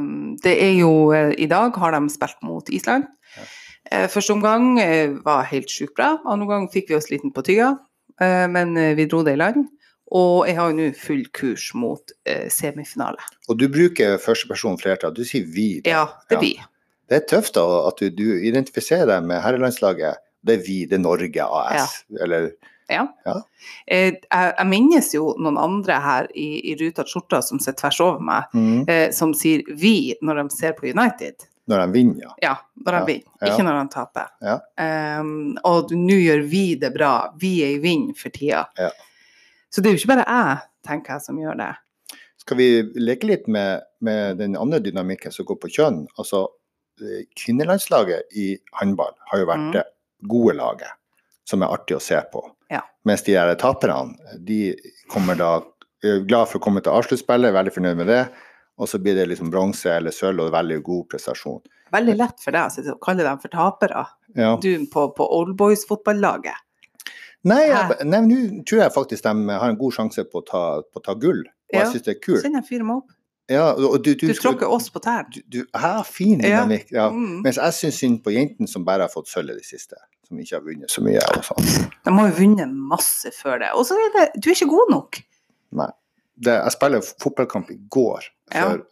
[SPEAKER 2] det er jo eh, I dag har de spilt mot Island.
[SPEAKER 1] Ja.
[SPEAKER 2] Eh, første omgang eh, var helt sjukt bra. Andre gang fikk vi oss liten på tygga, eh, men eh, vi dro det i land. Og jeg har jo nå full kurs mot semifinale.
[SPEAKER 1] Og du bruker førsteperson flertall. Du sier vi. da.
[SPEAKER 2] Ja, det
[SPEAKER 1] Ja.
[SPEAKER 2] blir.
[SPEAKER 1] Det er tøft da, at du, du identifiserer deg med herrelandslaget. Det er vi, det er Norge AS. Eller
[SPEAKER 2] Ja.
[SPEAKER 1] Ja.
[SPEAKER 2] Eh, jeg, jeg minnes jo noen andre her i, i ruta skjorta som sitter tvers over meg,
[SPEAKER 1] mm,
[SPEAKER 2] eh, som sier 'vi' når de ser på United.
[SPEAKER 1] når de vinner, ja.
[SPEAKER 2] Ja, når de
[SPEAKER 1] Ja,
[SPEAKER 2] vinner,
[SPEAKER 1] ja.
[SPEAKER 2] ikke når de taper.
[SPEAKER 1] Ja.
[SPEAKER 2] Um, og nå gjør vi det bra. Vi er i vind for tida.
[SPEAKER 1] Ja.
[SPEAKER 2] Så det er jo ikke bare jeg, tenker jeg, som gjør det.
[SPEAKER 1] Skal vi leke litt med, med den andre dynamikken som går på kjønn? Altså, eh, kvinnelandslaget i håndball har jo vært
[SPEAKER 2] Mm.
[SPEAKER 1] det gode laget, som er artig å se på.
[SPEAKER 2] Ja.
[SPEAKER 1] Mens de her taperne, de kommer da er glad for å komme til avsluttspillet, veldig fornøyd med det. Og så blir det liksom bronse eller sølv og veldig god prestasjon.
[SPEAKER 2] Veldig lett for deg å kalle dem for tapere.
[SPEAKER 1] Ja.
[SPEAKER 2] Du på, på oldboys-fotballaget.
[SPEAKER 1] Nei,
[SPEAKER 2] Hæ?
[SPEAKER 1] nå tror jeg faktisk de har en god sjanse på å ta, på å ta gull. Og
[SPEAKER 2] Ja.
[SPEAKER 1] jeg syns det er kult.
[SPEAKER 2] Send jeg fyr meg opp.
[SPEAKER 1] Ja, og du, du,
[SPEAKER 2] Du tråkker oss på tærne.
[SPEAKER 1] Du, du er fin
[SPEAKER 2] Ja.
[SPEAKER 1] dynamikk. Ja.
[SPEAKER 2] Mm.
[SPEAKER 1] Mens jeg syns synd på jentene som bare har fått sølv i det siste. Som ikke har vunnet så mye. og sånn.
[SPEAKER 2] De har jo vunnet masse før det. Og så er det Du er ikke god nok.
[SPEAKER 1] Nei. Det, jeg spiller fotballkamp i går
[SPEAKER 2] Ja.
[SPEAKER 1] for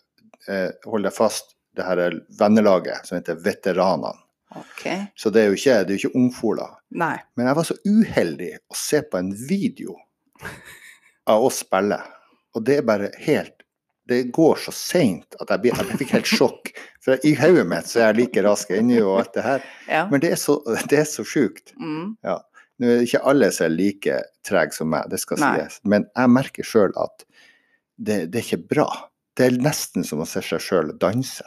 [SPEAKER 1] eh, hold deg fast, det her er vennelaget som heter Veteranene.
[SPEAKER 2] Okay.
[SPEAKER 1] Så det er jo ikke, det er jo ikke ungfola.
[SPEAKER 2] Nei.
[SPEAKER 1] Men jeg var så uheldig å se på en video av oss spille. Og det er bare helt Det går så seint at jeg, blir, jeg fikk helt sjokk. For i hodet mitt så er jeg like rask ennå og alt det her.
[SPEAKER 2] Ja.
[SPEAKER 1] Men det er så, det er så sjukt.
[SPEAKER 2] Mm.
[SPEAKER 1] Nå er det ikke alle som er like trege som meg, det skal
[SPEAKER 2] Nei.
[SPEAKER 1] sies. Men jeg merker sjøl at det, det er ikke bra. Det er nesten som å se seg sjøl danse.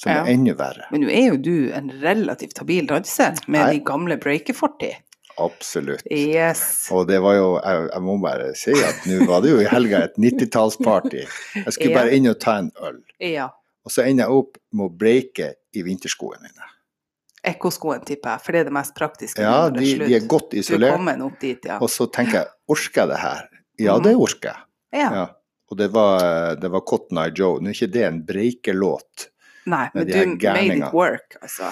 [SPEAKER 1] Som
[SPEAKER 2] Ja.
[SPEAKER 1] er enda verre.
[SPEAKER 2] Men nå er jo du en relativt habil danser med
[SPEAKER 1] Nei.
[SPEAKER 2] de gamle breakerfortid.
[SPEAKER 1] Absolutt.
[SPEAKER 2] Yes.
[SPEAKER 1] Og det var jo, jeg, jeg må bare si at nå var det jo i helga et 90-tallsparty. Jeg skulle
[SPEAKER 2] Ja.
[SPEAKER 1] bare inn og ta en øl.
[SPEAKER 2] Ja.
[SPEAKER 1] Og så ender jeg opp med å breike i vinterskoene mine.
[SPEAKER 2] Ekkoskoen, tipper jeg, for det er det mest praktiske.
[SPEAKER 1] Ja, de, de er godt
[SPEAKER 2] er
[SPEAKER 1] isolert.
[SPEAKER 2] dit, ja.
[SPEAKER 1] Og så tenker jeg, orker jeg det her? Ja, det orker jeg.
[SPEAKER 2] ja.
[SPEAKER 1] Ja. Og det var, det var Cotton Eye Joe. Nå er ikke det en breikelåt.
[SPEAKER 2] Nei, men du made it work, altså.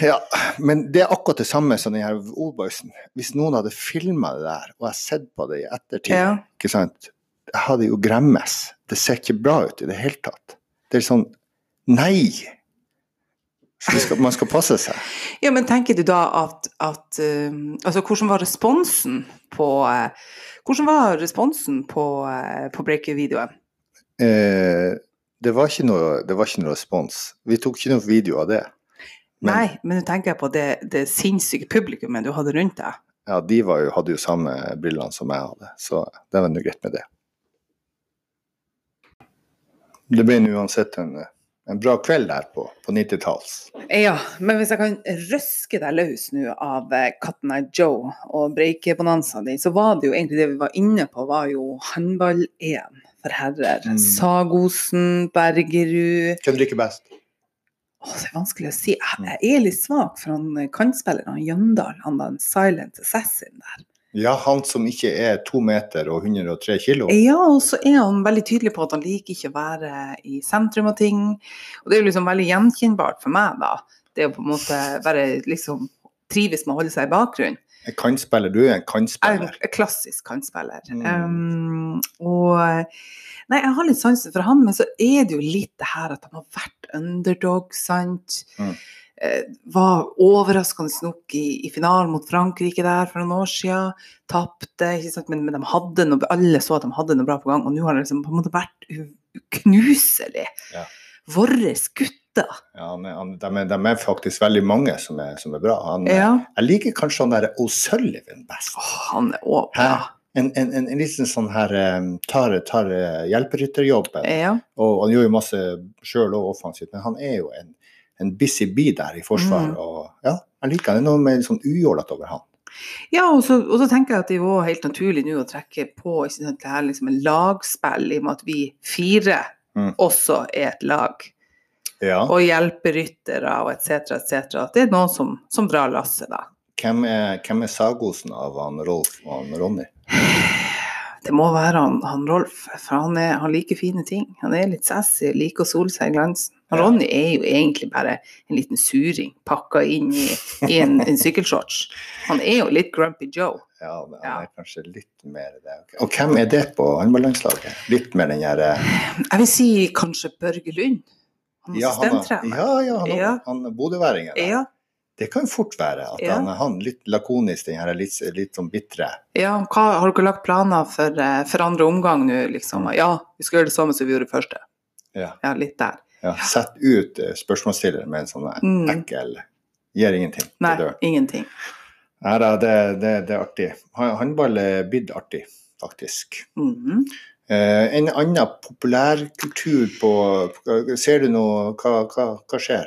[SPEAKER 1] Ja, men det er akkurat det samme som den her Oldboysen. Hvis noen hadde filma det der, og jeg sett på det i ettertid,
[SPEAKER 2] Ja.
[SPEAKER 1] ikke sant Jeg hadde jo gremmes. Det ser ikke bra ut i det hele tatt. Det er sånn Nei! Så skal, man skal passe seg.
[SPEAKER 2] Ja, men tenker du da at, at um, Altså, hvordan var responsen på uh, Hvordan var responsen på, uh, på breaker-videoen?
[SPEAKER 1] Eh, det, var ikke noe, det var ikke noe respons. Vi tok ikke noe video av det. Men-
[SPEAKER 2] Nei, men nå tenker jeg på det, det sinnssyke publikummet du hadde rundt deg.
[SPEAKER 1] Ja, de var jo, hadde jo samme brillene som jeg hadde, så det var nå greit med det. Det blir uansett en, en bra kveld der på, på 90-talls.
[SPEAKER 2] Ja, men hvis jeg kan røske deg løs nå av eh, Katten Eye Joe og breikebonanzaen din, så var det jo egentlig det vi var inne på, var jo håndball-EM for herrer.
[SPEAKER 1] Mm.
[SPEAKER 2] Sagosen, Bergerud
[SPEAKER 1] Hvem drikker best?
[SPEAKER 2] Åh, det er vanskelig å si. Jeg jeg er litt svak for han kantspilleren, Jøndal, han den Silent Assassin der.
[SPEAKER 1] Ja, han som ikke er to meter og 103 kilo.
[SPEAKER 2] Ja, og så er han veldig tydelig på at han liker ikke å være i sentrum av ting. Og det er jo liksom veldig gjenkjennbart for meg, da. Det å på en måte være liksom trives med å holde seg i bakgrunnen.
[SPEAKER 1] En kantspiller, du er en
[SPEAKER 2] er
[SPEAKER 1] kantspiller.
[SPEAKER 2] en klassisk kantspiller.
[SPEAKER 1] Mm.
[SPEAKER 2] Um, og Nei, jeg har litt sansen for han, men så er det jo litt det her at han har vært underdog, sant.
[SPEAKER 1] Mm.
[SPEAKER 2] Eh, var overraskende nok i, i finalen mot Frankrike der for noen år siden. Tapte. Men, men de hadde noe, alle så at de hadde noe bra på gang, og nå har det liksom på en måte vært uknuselig. knuselig.
[SPEAKER 1] Ja.
[SPEAKER 2] Våre gutter.
[SPEAKER 1] Ja, han han, de, er, de er faktisk veldig mange som er, som er bra. Han,
[SPEAKER 2] Ja.
[SPEAKER 1] Jeg liker kanskje han der O'Sullivan best.
[SPEAKER 2] Oh, han er også
[SPEAKER 1] Hæ?
[SPEAKER 2] bra.
[SPEAKER 1] En, en, en, en liten sånn her tar, tar hjelperytterjobben.
[SPEAKER 2] Ja.
[SPEAKER 1] Og han gjør jo masse sjøl og offensivt, men han er jo en, en busy bee der i forsvar.
[SPEAKER 2] Mm.
[SPEAKER 1] Og ja, jeg liker. Det er noe med sånn ujålete over han.
[SPEAKER 2] Ja, og så, og så tenker jeg at det er jo helt naturlig nå å trekke på ikke sant, det her liksom en lagspill, i og med at vi fire
[SPEAKER 1] Mm.
[SPEAKER 2] også er et lag.
[SPEAKER 1] Ja.
[SPEAKER 2] Og hjelperyttere og etc., etc. At det er noen som, som drar lasset, da.
[SPEAKER 1] Hvem er, hvem er Sagosen av han Rolf og han Ronny?
[SPEAKER 2] Det må være han, han Rolf, for han, er, han liker fine ting. Han er litt sassy, liker å sole seg i glansen. Han
[SPEAKER 1] Ja.
[SPEAKER 2] Ronny er jo egentlig bare en liten suring pakka inn i, i en, en sykkelshorts. Han er jo litt Grumpy Joe.
[SPEAKER 1] Ja, men han
[SPEAKER 2] Ja.
[SPEAKER 1] er kanskje litt mer det. Og hvem er det på håndballandslaget? Litt mer den der eh,
[SPEAKER 2] Jeg vil si kanskje Børge Lund. Han er
[SPEAKER 1] Ja, han, ja, ja, han,
[SPEAKER 2] Ja.
[SPEAKER 1] han bodøværingen.
[SPEAKER 2] Ja,
[SPEAKER 1] Det kan fort være at
[SPEAKER 2] Ja.
[SPEAKER 1] han han litt lakonisk, den her litt, litt sånn bitre.
[SPEAKER 2] ja hva, har dere lagt planer for, eh, for andre omgang nå, liksom? Ja, vi skal gjøre det samme som vi gjorde første.
[SPEAKER 1] Ja.
[SPEAKER 2] Ja, litt der.
[SPEAKER 1] Ja, Sett ut spørsmålsstiller med en sånn
[SPEAKER 2] Mm.
[SPEAKER 1] ekkel Gjør ingenting
[SPEAKER 2] Nei, ingenting.
[SPEAKER 1] Nei da, det, det, det er artig. Han- Håndball er blitt artig, faktisk.
[SPEAKER 2] Mhm.
[SPEAKER 1] Eh, en annen populærkultur på Ser du noe Hva, hva, hva skjer?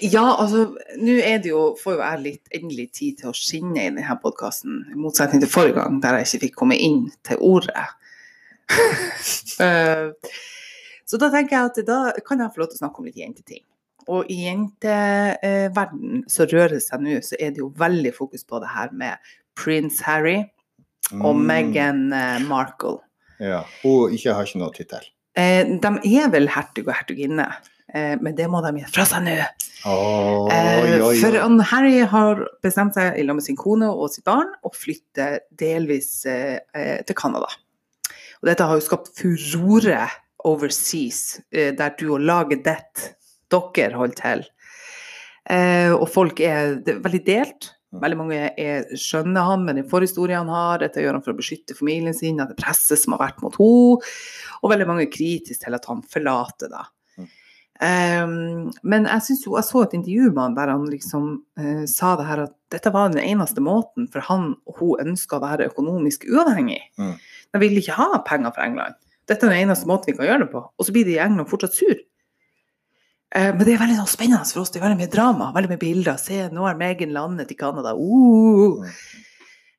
[SPEAKER 2] Ja, altså, nå er det jo, får jo jeg litt endelig tid til å skinne i denne podkasten, i motsetning til forrige gang, der jeg ikke fikk komme inn til ordet. Eh, Så da tenker jeg at da kan jeg få lov til å snakke om litt jenteting. Og i jenteverden så rører det seg nå, så er det jo veldig fokus på det her med prins Harry og
[SPEAKER 1] Mm,
[SPEAKER 2] Meghan eh, Markle.
[SPEAKER 1] Ja. Hun ikke har ikke noe tittel.
[SPEAKER 2] Eh, De er vel hertug og hertuginne, eh, men det må de gi fra seg nå.
[SPEAKER 1] Oi,
[SPEAKER 2] Eh, For han Harry har bestemt seg i lag med sin kone og sitt barn å flytte delvis eh, eh, til Canada. Og dette har jo skapt furore overseas, eh, der du og laget ditt, dere holder til. Eh, og folk er, det veldig delt. Veldig mange er, skjønner han med den forhistorien han har, dette gjør han for å beskytte familien sin, at det presset som har vært mot henne, og veldig mange er kritiske til at han forlater da. Um, men jeg, synes jo, jeg så et intervju med han der han liksom uh, sa det her at dette var den eneste måten for han og hun ønska å være økonomisk uavhengig.
[SPEAKER 1] Mm.
[SPEAKER 2] De ville ikke ha penger fra England. Dette er den eneste måten vi kan gjøre det på. Og så blir de i England fortsatt sur. Uh, men det er veldig sånn spennende for oss. Det er veldig mye drama, veldig mye bilder. Se, nå har Megan landet i Canada. Uh!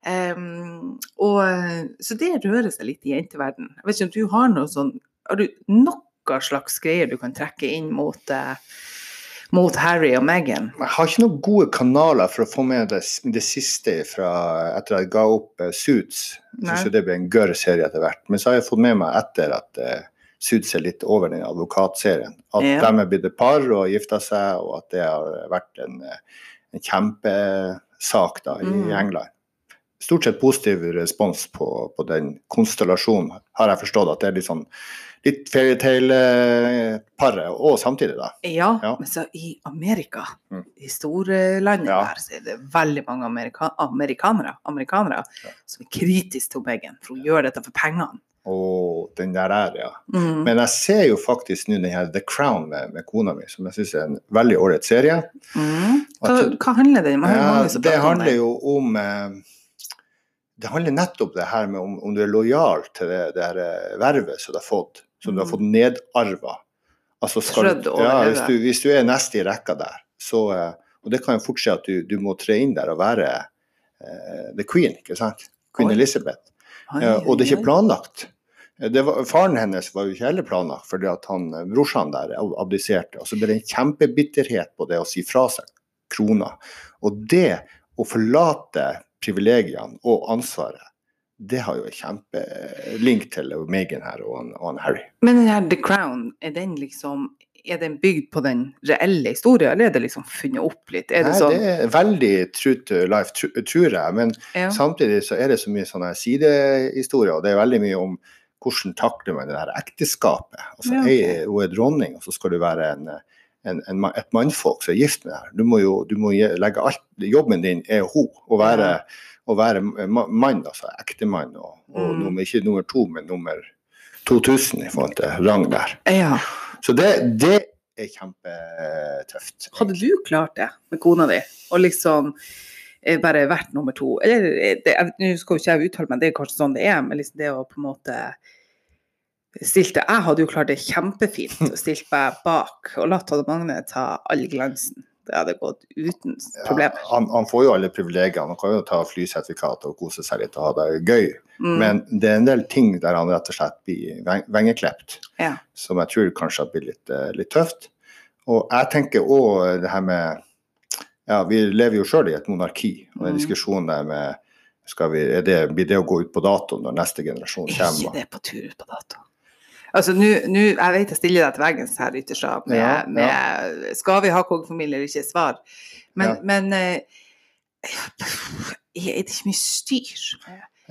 [SPEAKER 2] Um, og, eh, så det rører seg litt i jenteverden. Jeg vet ikke om du har noe sånn Har du noe slags greier du kan trekke inn mot, eh, mot Harry og Meghan?
[SPEAKER 1] Jeg har ikke noen gode kanaler for å få med det, det siste fra etter at jeg ga opp eh, Suits. Jeg syns det ble en gørr serie etter hvert. Men så har jeg fått med meg etter at eh, Suits er litt over den advokatserien. At
[SPEAKER 2] Ja.
[SPEAKER 1] de er blitt et par og gifta seg, og at det har vært en, en kjempesak da i
[SPEAKER 2] Mm.
[SPEAKER 1] England. stort sett positiv respons på, på den konstellasjonen, har jeg forstått. At det er litt sånn litt fairytale-paret og samtidig, da.
[SPEAKER 2] Ja,
[SPEAKER 1] Ja.
[SPEAKER 2] men så i Amerika,
[SPEAKER 1] Mm.
[SPEAKER 2] i storlandet
[SPEAKER 1] Ja.
[SPEAKER 2] der, så er det veldig mange amerika amerikanere, amerikanere
[SPEAKER 1] Ja.
[SPEAKER 2] som er kritiske til Megan, for hun gjør dette for pengene.
[SPEAKER 1] Å, den der er, ja.
[SPEAKER 2] Mm.
[SPEAKER 1] Men jeg ser jo faktisk nå den her The Crown med, med kona mi, som jeg syns er en veldig ålreit serie.
[SPEAKER 2] Mm. Hva,
[SPEAKER 1] At-
[SPEAKER 2] hva handler om?
[SPEAKER 1] Ja, det handler jo om eh, Det handler nettopp det her med om, om du er lojal til det, det her eh, vervet som du har fått, som du har
[SPEAKER 2] Mm.
[SPEAKER 1] fått nedarva. Altså ja, hvis, du, hvis du er neste i rekka der, så eh, Og det kan jo fort skje at du, du må tre inn der og være uh, the queen, ikke sant? Queen
[SPEAKER 2] Oi.
[SPEAKER 1] Elizabeth.
[SPEAKER 2] Oi,
[SPEAKER 1] Ja, og det er ikke planlagt. Det var, faren hennes var jo ikke heller planlagt, fordi at han, brorsan der abdiserte. Og så ble det en kjempebitterhet på det å si fra seg krona. Og det å forlate privilegiene og ansvaret, det har jo en kjempelink til Meghan her og han, og han Harry.
[SPEAKER 2] Men den her The Crown, er den liksom er den bygd på den reelle historien, eller er det liksom funnet opp litt? Er det
[SPEAKER 1] Nei,
[SPEAKER 2] sånn?
[SPEAKER 1] det er veldig true to life, tror jeg. Men
[SPEAKER 2] ja.
[SPEAKER 1] samtidig så er det så mye sånne sidehistorier, og det er veldig mye om hvordan takler man det her ekteskapet. Altså,
[SPEAKER 2] Ja.
[SPEAKER 1] Hun er dronning, og så skal du være en, en, en, et mannfolk som er gift med deg. Du må jo du må legge alt Jobben din er hun, å være,
[SPEAKER 2] Ja.
[SPEAKER 1] Å være ma- mann, altså ektemann, og, og
[SPEAKER 2] Mm.
[SPEAKER 1] nummer, ikke nummer to, men nummer 2000 i forhold til rang der.
[SPEAKER 2] ja.
[SPEAKER 1] Så det, det er kjempetøft.
[SPEAKER 2] Hadde du klart det med kona di? Og liksom eh, bare vært nummer to? Eller eh, Nå skal jo ikke jeg uttale meg, det er kanskje sånn det er, men liksom det å på en måte stilte Jeg hadde jo klart det kjempefint og stilt meg bak og latt Hadde Magne ta all glansen. Det hadde gått uten problemer.
[SPEAKER 1] Ja, han, han får jo alle privilegiene. Han kan jo ta flysertifikat og kose seg litt og ha det gøy.
[SPEAKER 2] Mm.
[SPEAKER 1] Men det er en del ting der han rett og slett blir veng- vengeklept,
[SPEAKER 2] Ja.
[SPEAKER 1] som jeg tror kanskje blir litt, eh, litt tøft. Og jeg tenker òg det her med Ja, vi lever jo sjøl i et monarki, og den
[SPEAKER 2] Mm.
[SPEAKER 1] diskusjonen der med skal vi, det, Blir det å gå ut på dato når neste generasjon
[SPEAKER 2] Er ikke det på tur ut på dato? Altså, nå- jeg vet jeg stiller deg til veggens her Ytterstad, med,
[SPEAKER 1] Ja, ja.
[SPEAKER 2] med Skal vi ha kongefamilie eller ikke? Svar. Men,
[SPEAKER 1] Ja.
[SPEAKER 2] men eh, er det ikke mye styr?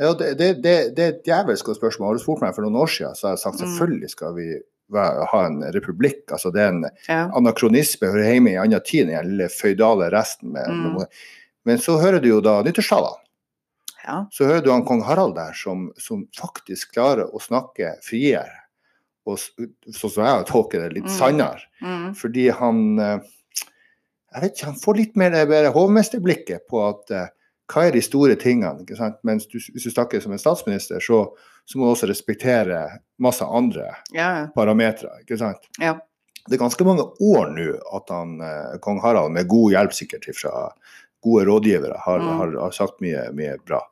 [SPEAKER 1] Ja, det, det, det, det er et djevelsk godt spørsmål. Har du spurt meg for noen år siden, så har jeg sagt
[SPEAKER 2] Mm.
[SPEAKER 1] selvfølgelig skal vi ha en republikk. Altså det er en
[SPEAKER 2] Ja.
[SPEAKER 1] anakronisme, hører hjemme i en annen tid, den lille føydale resten. Med,
[SPEAKER 2] Mm.
[SPEAKER 1] med, men så hører du jo da nyttårstalene.
[SPEAKER 2] ja.
[SPEAKER 1] Så hører du han kong Harald der, som, som faktisk klarer å snakke friere. Og sånn som jeg tolker det, litt
[SPEAKER 2] Mm.
[SPEAKER 1] sannere.
[SPEAKER 2] Mm.
[SPEAKER 1] Fordi han eh, jeg vet ikke, han får litt mer det bare hovmesterblikket på at eh, hva er de store tingene? ikke sant? Mens du, hvis du snakker som en statsminister, så, så må du også respektere masse andre
[SPEAKER 2] ja.
[SPEAKER 1] parametere. ikke sant?
[SPEAKER 2] Ja.
[SPEAKER 1] Det er ganske mange år nå at han, eh, kong Harald, med god hjelp sikkert fra gode rådgivere, har,
[SPEAKER 2] Mm.
[SPEAKER 1] har, har sagt mye, mye bra.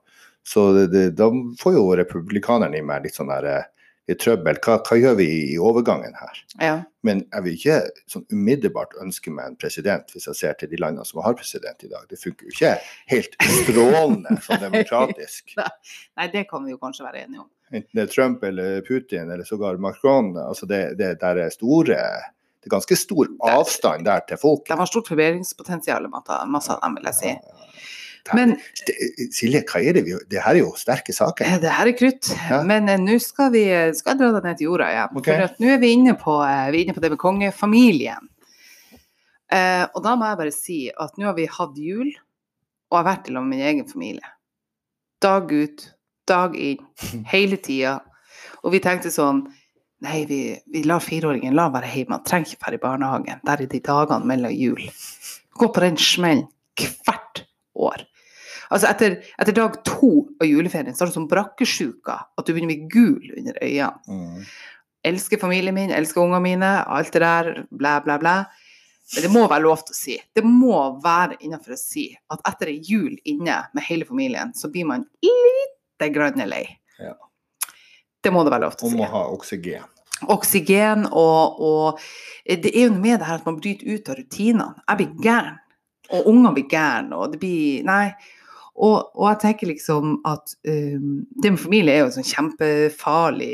[SPEAKER 1] Så det, det, da får jo republikanerne i meg litt sånn der, litt trøbbel. Hva, hva gjør vi i, i overgangen her?
[SPEAKER 2] ja.
[SPEAKER 1] Men jeg vil ikke sånn umiddelbart ønske meg en president, hvis jeg ser til de landene som har president i dag. Det funker jo ikke helt strålende sånn demokratisk.
[SPEAKER 2] Nei, det kan vi jo kanskje være enige om.
[SPEAKER 1] Enten det er Trump eller Putin eller sågar Macron. altså Det, det der er store Det er ganske stor avstand der til folk.
[SPEAKER 2] De har stort forbedringspotensial, masse av dem, vil jeg si. Men
[SPEAKER 1] Silje, hva er det vi Det her er jo sterke saker.
[SPEAKER 2] det her er krutt.
[SPEAKER 1] Ja.
[SPEAKER 2] Men eh, nå skal vi skal dra deg ned til jorda igjen.
[SPEAKER 1] Okay.
[SPEAKER 2] For nå er vi inne på, eh, vi er inne på det med kongefamilien. Eh, og da må jeg bare si at nå har vi hatt jul, og har vært sammen med min egen familie. Dag ut, dag inn, hele tida. Og vi tenkte sånn Nei, vi, vi lar fireåringen la være hjemme, han trenger ikke være i barnehagen. Der er de dagene mellom jul. Gå på den smellen hvert år. Altså etter, etter dag to av juleferien så er det som brakkesjuka at du begynner å bli gul under øynene.
[SPEAKER 1] Mm.
[SPEAKER 2] Elsker familien min, elsker ungene mine, alt det der, blæ, blæ, blæ. Men det må være lov til å si. Det må være innenfor å si at etter ei jul inne med hele familien, så blir man lite grann lei.
[SPEAKER 1] Ja.
[SPEAKER 2] Det må det være lov til å
[SPEAKER 1] Om
[SPEAKER 2] si.
[SPEAKER 1] å ha oksygen.
[SPEAKER 2] Oksygen og, og Det er jo noe med det her at man bryter ut av rutinene. Jeg blir gæren. Og ungene blir gærne, og det blir Nei. Og, og jeg tenker liksom at um, det med familie er jo et sånn kjempefarlig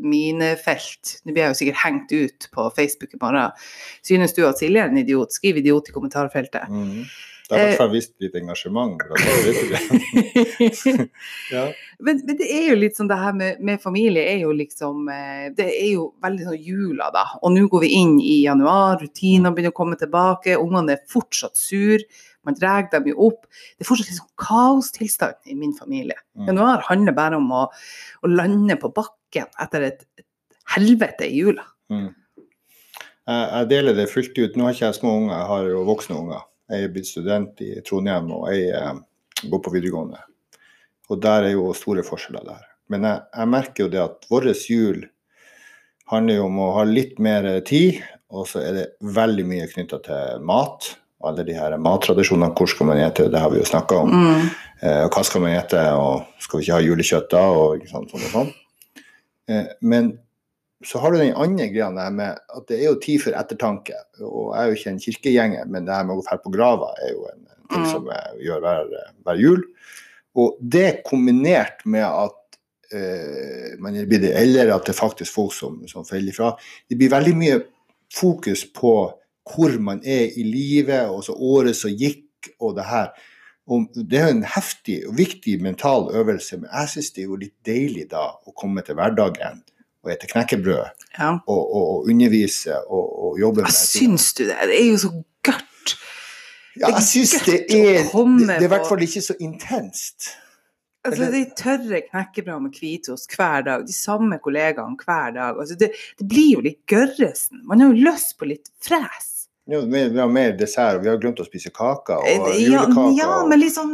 [SPEAKER 2] minefelt. Nå blir jeg jo sikkert hengt ut på Facebook i morgen. Synes du at Silje er en idiot? Skriv idiot i kommentarfeltet.
[SPEAKER 1] Mm. Det har i hvert fall vist litt engasjement. ja.
[SPEAKER 2] men, men det er jo litt sånn det her med, med familie er jo liksom eh, Det er jo veldig sånn jula, da. Og nå går vi inn i januar, rutinene begynner å komme tilbake, ungene er fortsatt sur. Man drar dem jo opp. Det er fortsatt en sånn kaostilstand i min familie.
[SPEAKER 1] Mm.
[SPEAKER 2] Januar handler bare om å, å lande på bakken etter et, et helvete i jula.
[SPEAKER 1] Mm. Jeg, deler det fullt ut. Nå har ikke jeg små unger, jeg har jo voksne unger. Jeg er blitt student i Trondheim, og jeg eh, går på videregående. Og der er jo store forskjeller der. Men jeg, jeg merker jo det at vår jul handler jo om å ha litt mer tid, og så er det veldig mye knytta til mat. Alle de her mattradisjonene, hvor skal man ete, det har vi jo snakka om.
[SPEAKER 2] Mm.
[SPEAKER 1] Eh, hva skal man ete, og skal vi ikke ha julekjøtt da, og sånn og sånn. Eh, men så har du den andre greia der med at det er jo tid for ettertanke. Og jeg er jo ikke en kirkegjenger, men det her med å gå ferd på grava er jo en ting
[SPEAKER 2] Mm.
[SPEAKER 1] som jeg gjør hver, hver jul. Og det kombinert med at eh, man er blitt eldre, at det er faktisk folk som, som faller ifra. Det blir veldig mye fokus på hvor man er i livet, og så året som gikk, og det her. Og det er en heftig og viktig mental øvelse, men jeg syns det er jo litt deilig da å komme til hverdagen og spise knekkebrød
[SPEAKER 2] Ja.
[SPEAKER 1] og, og, og undervise og, og jobbe med
[SPEAKER 2] det. syns du det? Det er jo så gørt.
[SPEAKER 1] Ja, jeg syns det
[SPEAKER 2] er
[SPEAKER 1] Det, det er i hvert fall ikke så intenst.
[SPEAKER 2] Altså, de tørre knekkebrød med hvitost hver dag, de samme kollegaene hver dag. Altså, det, det blir jo litt gørresen. Man har jo lyst på litt fres.
[SPEAKER 1] Jo, vi vi har mer dessert, og vi har glemt å spise kaker og
[SPEAKER 2] Eh, Ja, ja, men altså,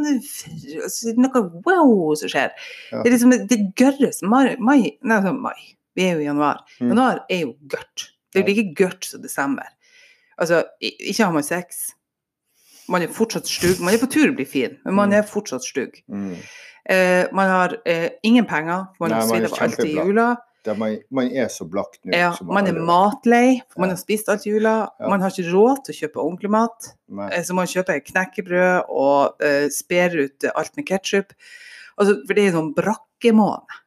[SPEAKER 2] Noe wow som skjer.
[SPEAKER 1] Ja.
[SPEAKER 2] Det er liksom det gørres. Mai, mai Nei, altså mai. Vi er jo i januar.
[SPEAKER 1] Mm.
[SPEAKER 2] Januar er jo gørt. Det er jo like gørt som desember. Altså, ikke har man sex. Man er fortsatt stygg. Man er på tur å bli fin, men man
[SPEAKER 1] Mm.
[SPEAKER 2] er fortsatt stygg.
[SPEAKER 1] Mm.
[SPEAKER 2] Eh, man har eh, ingen penger, man
[SPEAKER 1] Nei,
[SPEAKER 2] har
[SPEAKER 1] man er
[SPEAKER 2] svidd alt i jula.
[SPEAKER 1] Det er man, man er så blakk nå.
[SPEAKER 2] Ja,
[SPEAKER 1] man,
[SPEAKER 2] man er matlei, for man har spist alt jula.
[SPEAKER 1] Ja.
[SPEAKER 2] Man har ikke råd til å kjøpe ordentlig mat.
[SPEAKER 1] Nei.
[SPEAKER 2] Eh, Så man kjøper knekkebrød og uh, sper ut alt med ketsjup. Altså, for det er sånn brakkemåne,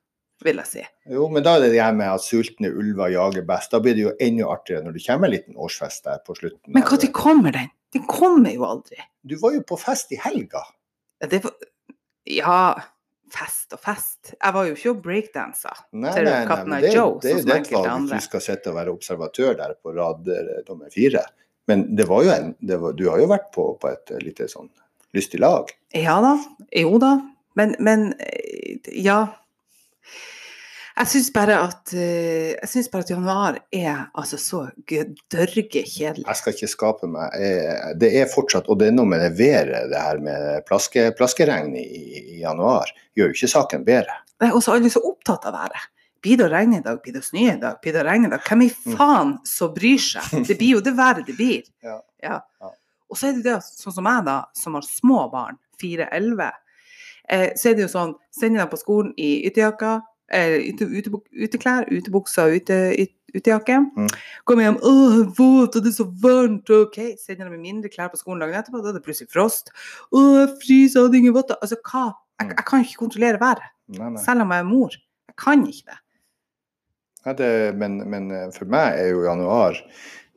[SPEAKER 2] vil jeg si.
[SPEAKER 1] Jo, men da er det det her med at sultne ulver jager best. Da blir det jo enda artigere når det kommer en liten årsfest der på slutten.
[SPEAKER 2] Men når kommer den? Den kommer jo aldri.
[SPEAKER 1] Du var jo på fest i helga.
[SPEAKER 2] Ja, Det var, ja, fest og fest. Jeg var jo ikke breakdanser.
[SPEAKER 1] Nei,
[SPEAKER 2] til du,
[SPEAKER 1] nei, nei, Det, det,
[SPEAKER 2] Joe,
[SPEAKER 1] det er jo ditt du skal sitte og være observatør der på rad eh, nummer fire. Men det var jo en, det var, du har jo vært på, på et eh, lite sånn lystig lag.
[SPEAKER 2] Ja da, jo da. Men, men eh, ja. Jeg syns bare eh, bare at januar er altså så gødørge kjedelig.
[SPEAKER 1] Jeg skal ikke skape meg eh, Det er fortsatt, og det er noe med det været, det her med plaske, plaskeregn i, i januar, gjør jo ikke saken bedre.
[SPEAKER 2] Er også alle så opptatt av været. Blir det å regne i dag? Blir det å snø i dag? Blir det å regne i dag? Hvem i faen så bryr seg? Det blir jo det været det blir.
[SPEAKER 1] Ja.
[SPEAKER 2] Ja. Og så er det det, sånn som jeg da, som har små barn, 4-11, eh, så er det jo sånn, sender dem på skolen i ytterjakka, ute, ute, uteklær, utebuksa og ute, utejakke.
[SPEAKER 1] Mm.
[SPEAKER 2] Kommer hjem, er våt, og det er så varmt, ok. Sender dem mindre klær på skolen dagen etterpå, da er det plutselig frost. Åh, jeg fryser, hadde ingen votter. Altså, hva? Jeg, jeg kan ikke kontrollere været,
[SPEAKER 1] Nei, nei.
[SPEAKER 2] selv om jeg er mor. Jeg kan ikke det.
[SPEAKER 1] Ja, det, men, men eh, for meg er jo januar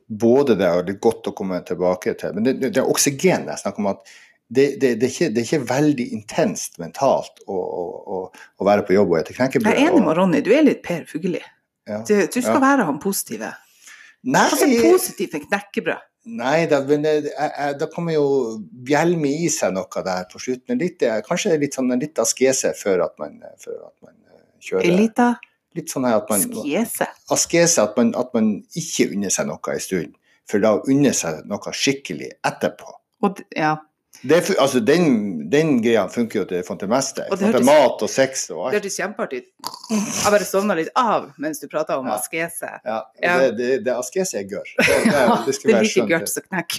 [SPEAKER 1] både det er godt å komme tilbake til. Men det, det, det er oksygen jeg snakker om. at det, det, det, er ikke, det er ikke veldig intenst mentalt å, å, å, være på jobb og spise knekkebrød.
[SPEAKER 2] Jeg er enig med Ronny, du er litt Per Fugelli.
[SPEAKER 1] ja.
[SPEAKER 2] Du, du skal
[SPEAKER 1] Ja.
[SPEAKER 2] være han positive.
[SPEAKER 1] Nei,
[SPEAKER 2] Hva er positivt med knekkebrød?
[SPEAKER 1] nei da, men jeg, jeg, da kommer jo bjelme i seg noe der på slutten. Litt, eh, kanskje litt sånn litt askese før at man, før at man eh, kjører.
[SPEAKER 2] En liten
[SPEAKER 1] Litt sånn at man
[SPEAKER 2] askese?
[SPEAKER 1] askese at man, at man ikke unner seg noe en stund, for da å unne seg noe skikkelig etterpå.
[SPEAKER 2] Og, ja.
[SPEAKER 1] Det, altså, den, den greia funker jo til, for det meste.
[SPEAKER 2] Og det
[SPEAKER 1] For til mat og sex og
[SPEAKER 2] Det
[SPEAKER 1] alt.
[SPEAKER 2] hørtes kjempeartig ut. Jeg bare sovna litt av mens du prata om
[SPEAKER 1] Ja.
[SPEAKER 2] askese.
[SPEAKER 1] Ja,
[SPEAKER 2] Ja.
[SPEAKER 1] Det, det, det askese er gørr. Det, det, det
[SPEAKER 2] det er like gørt som knekk.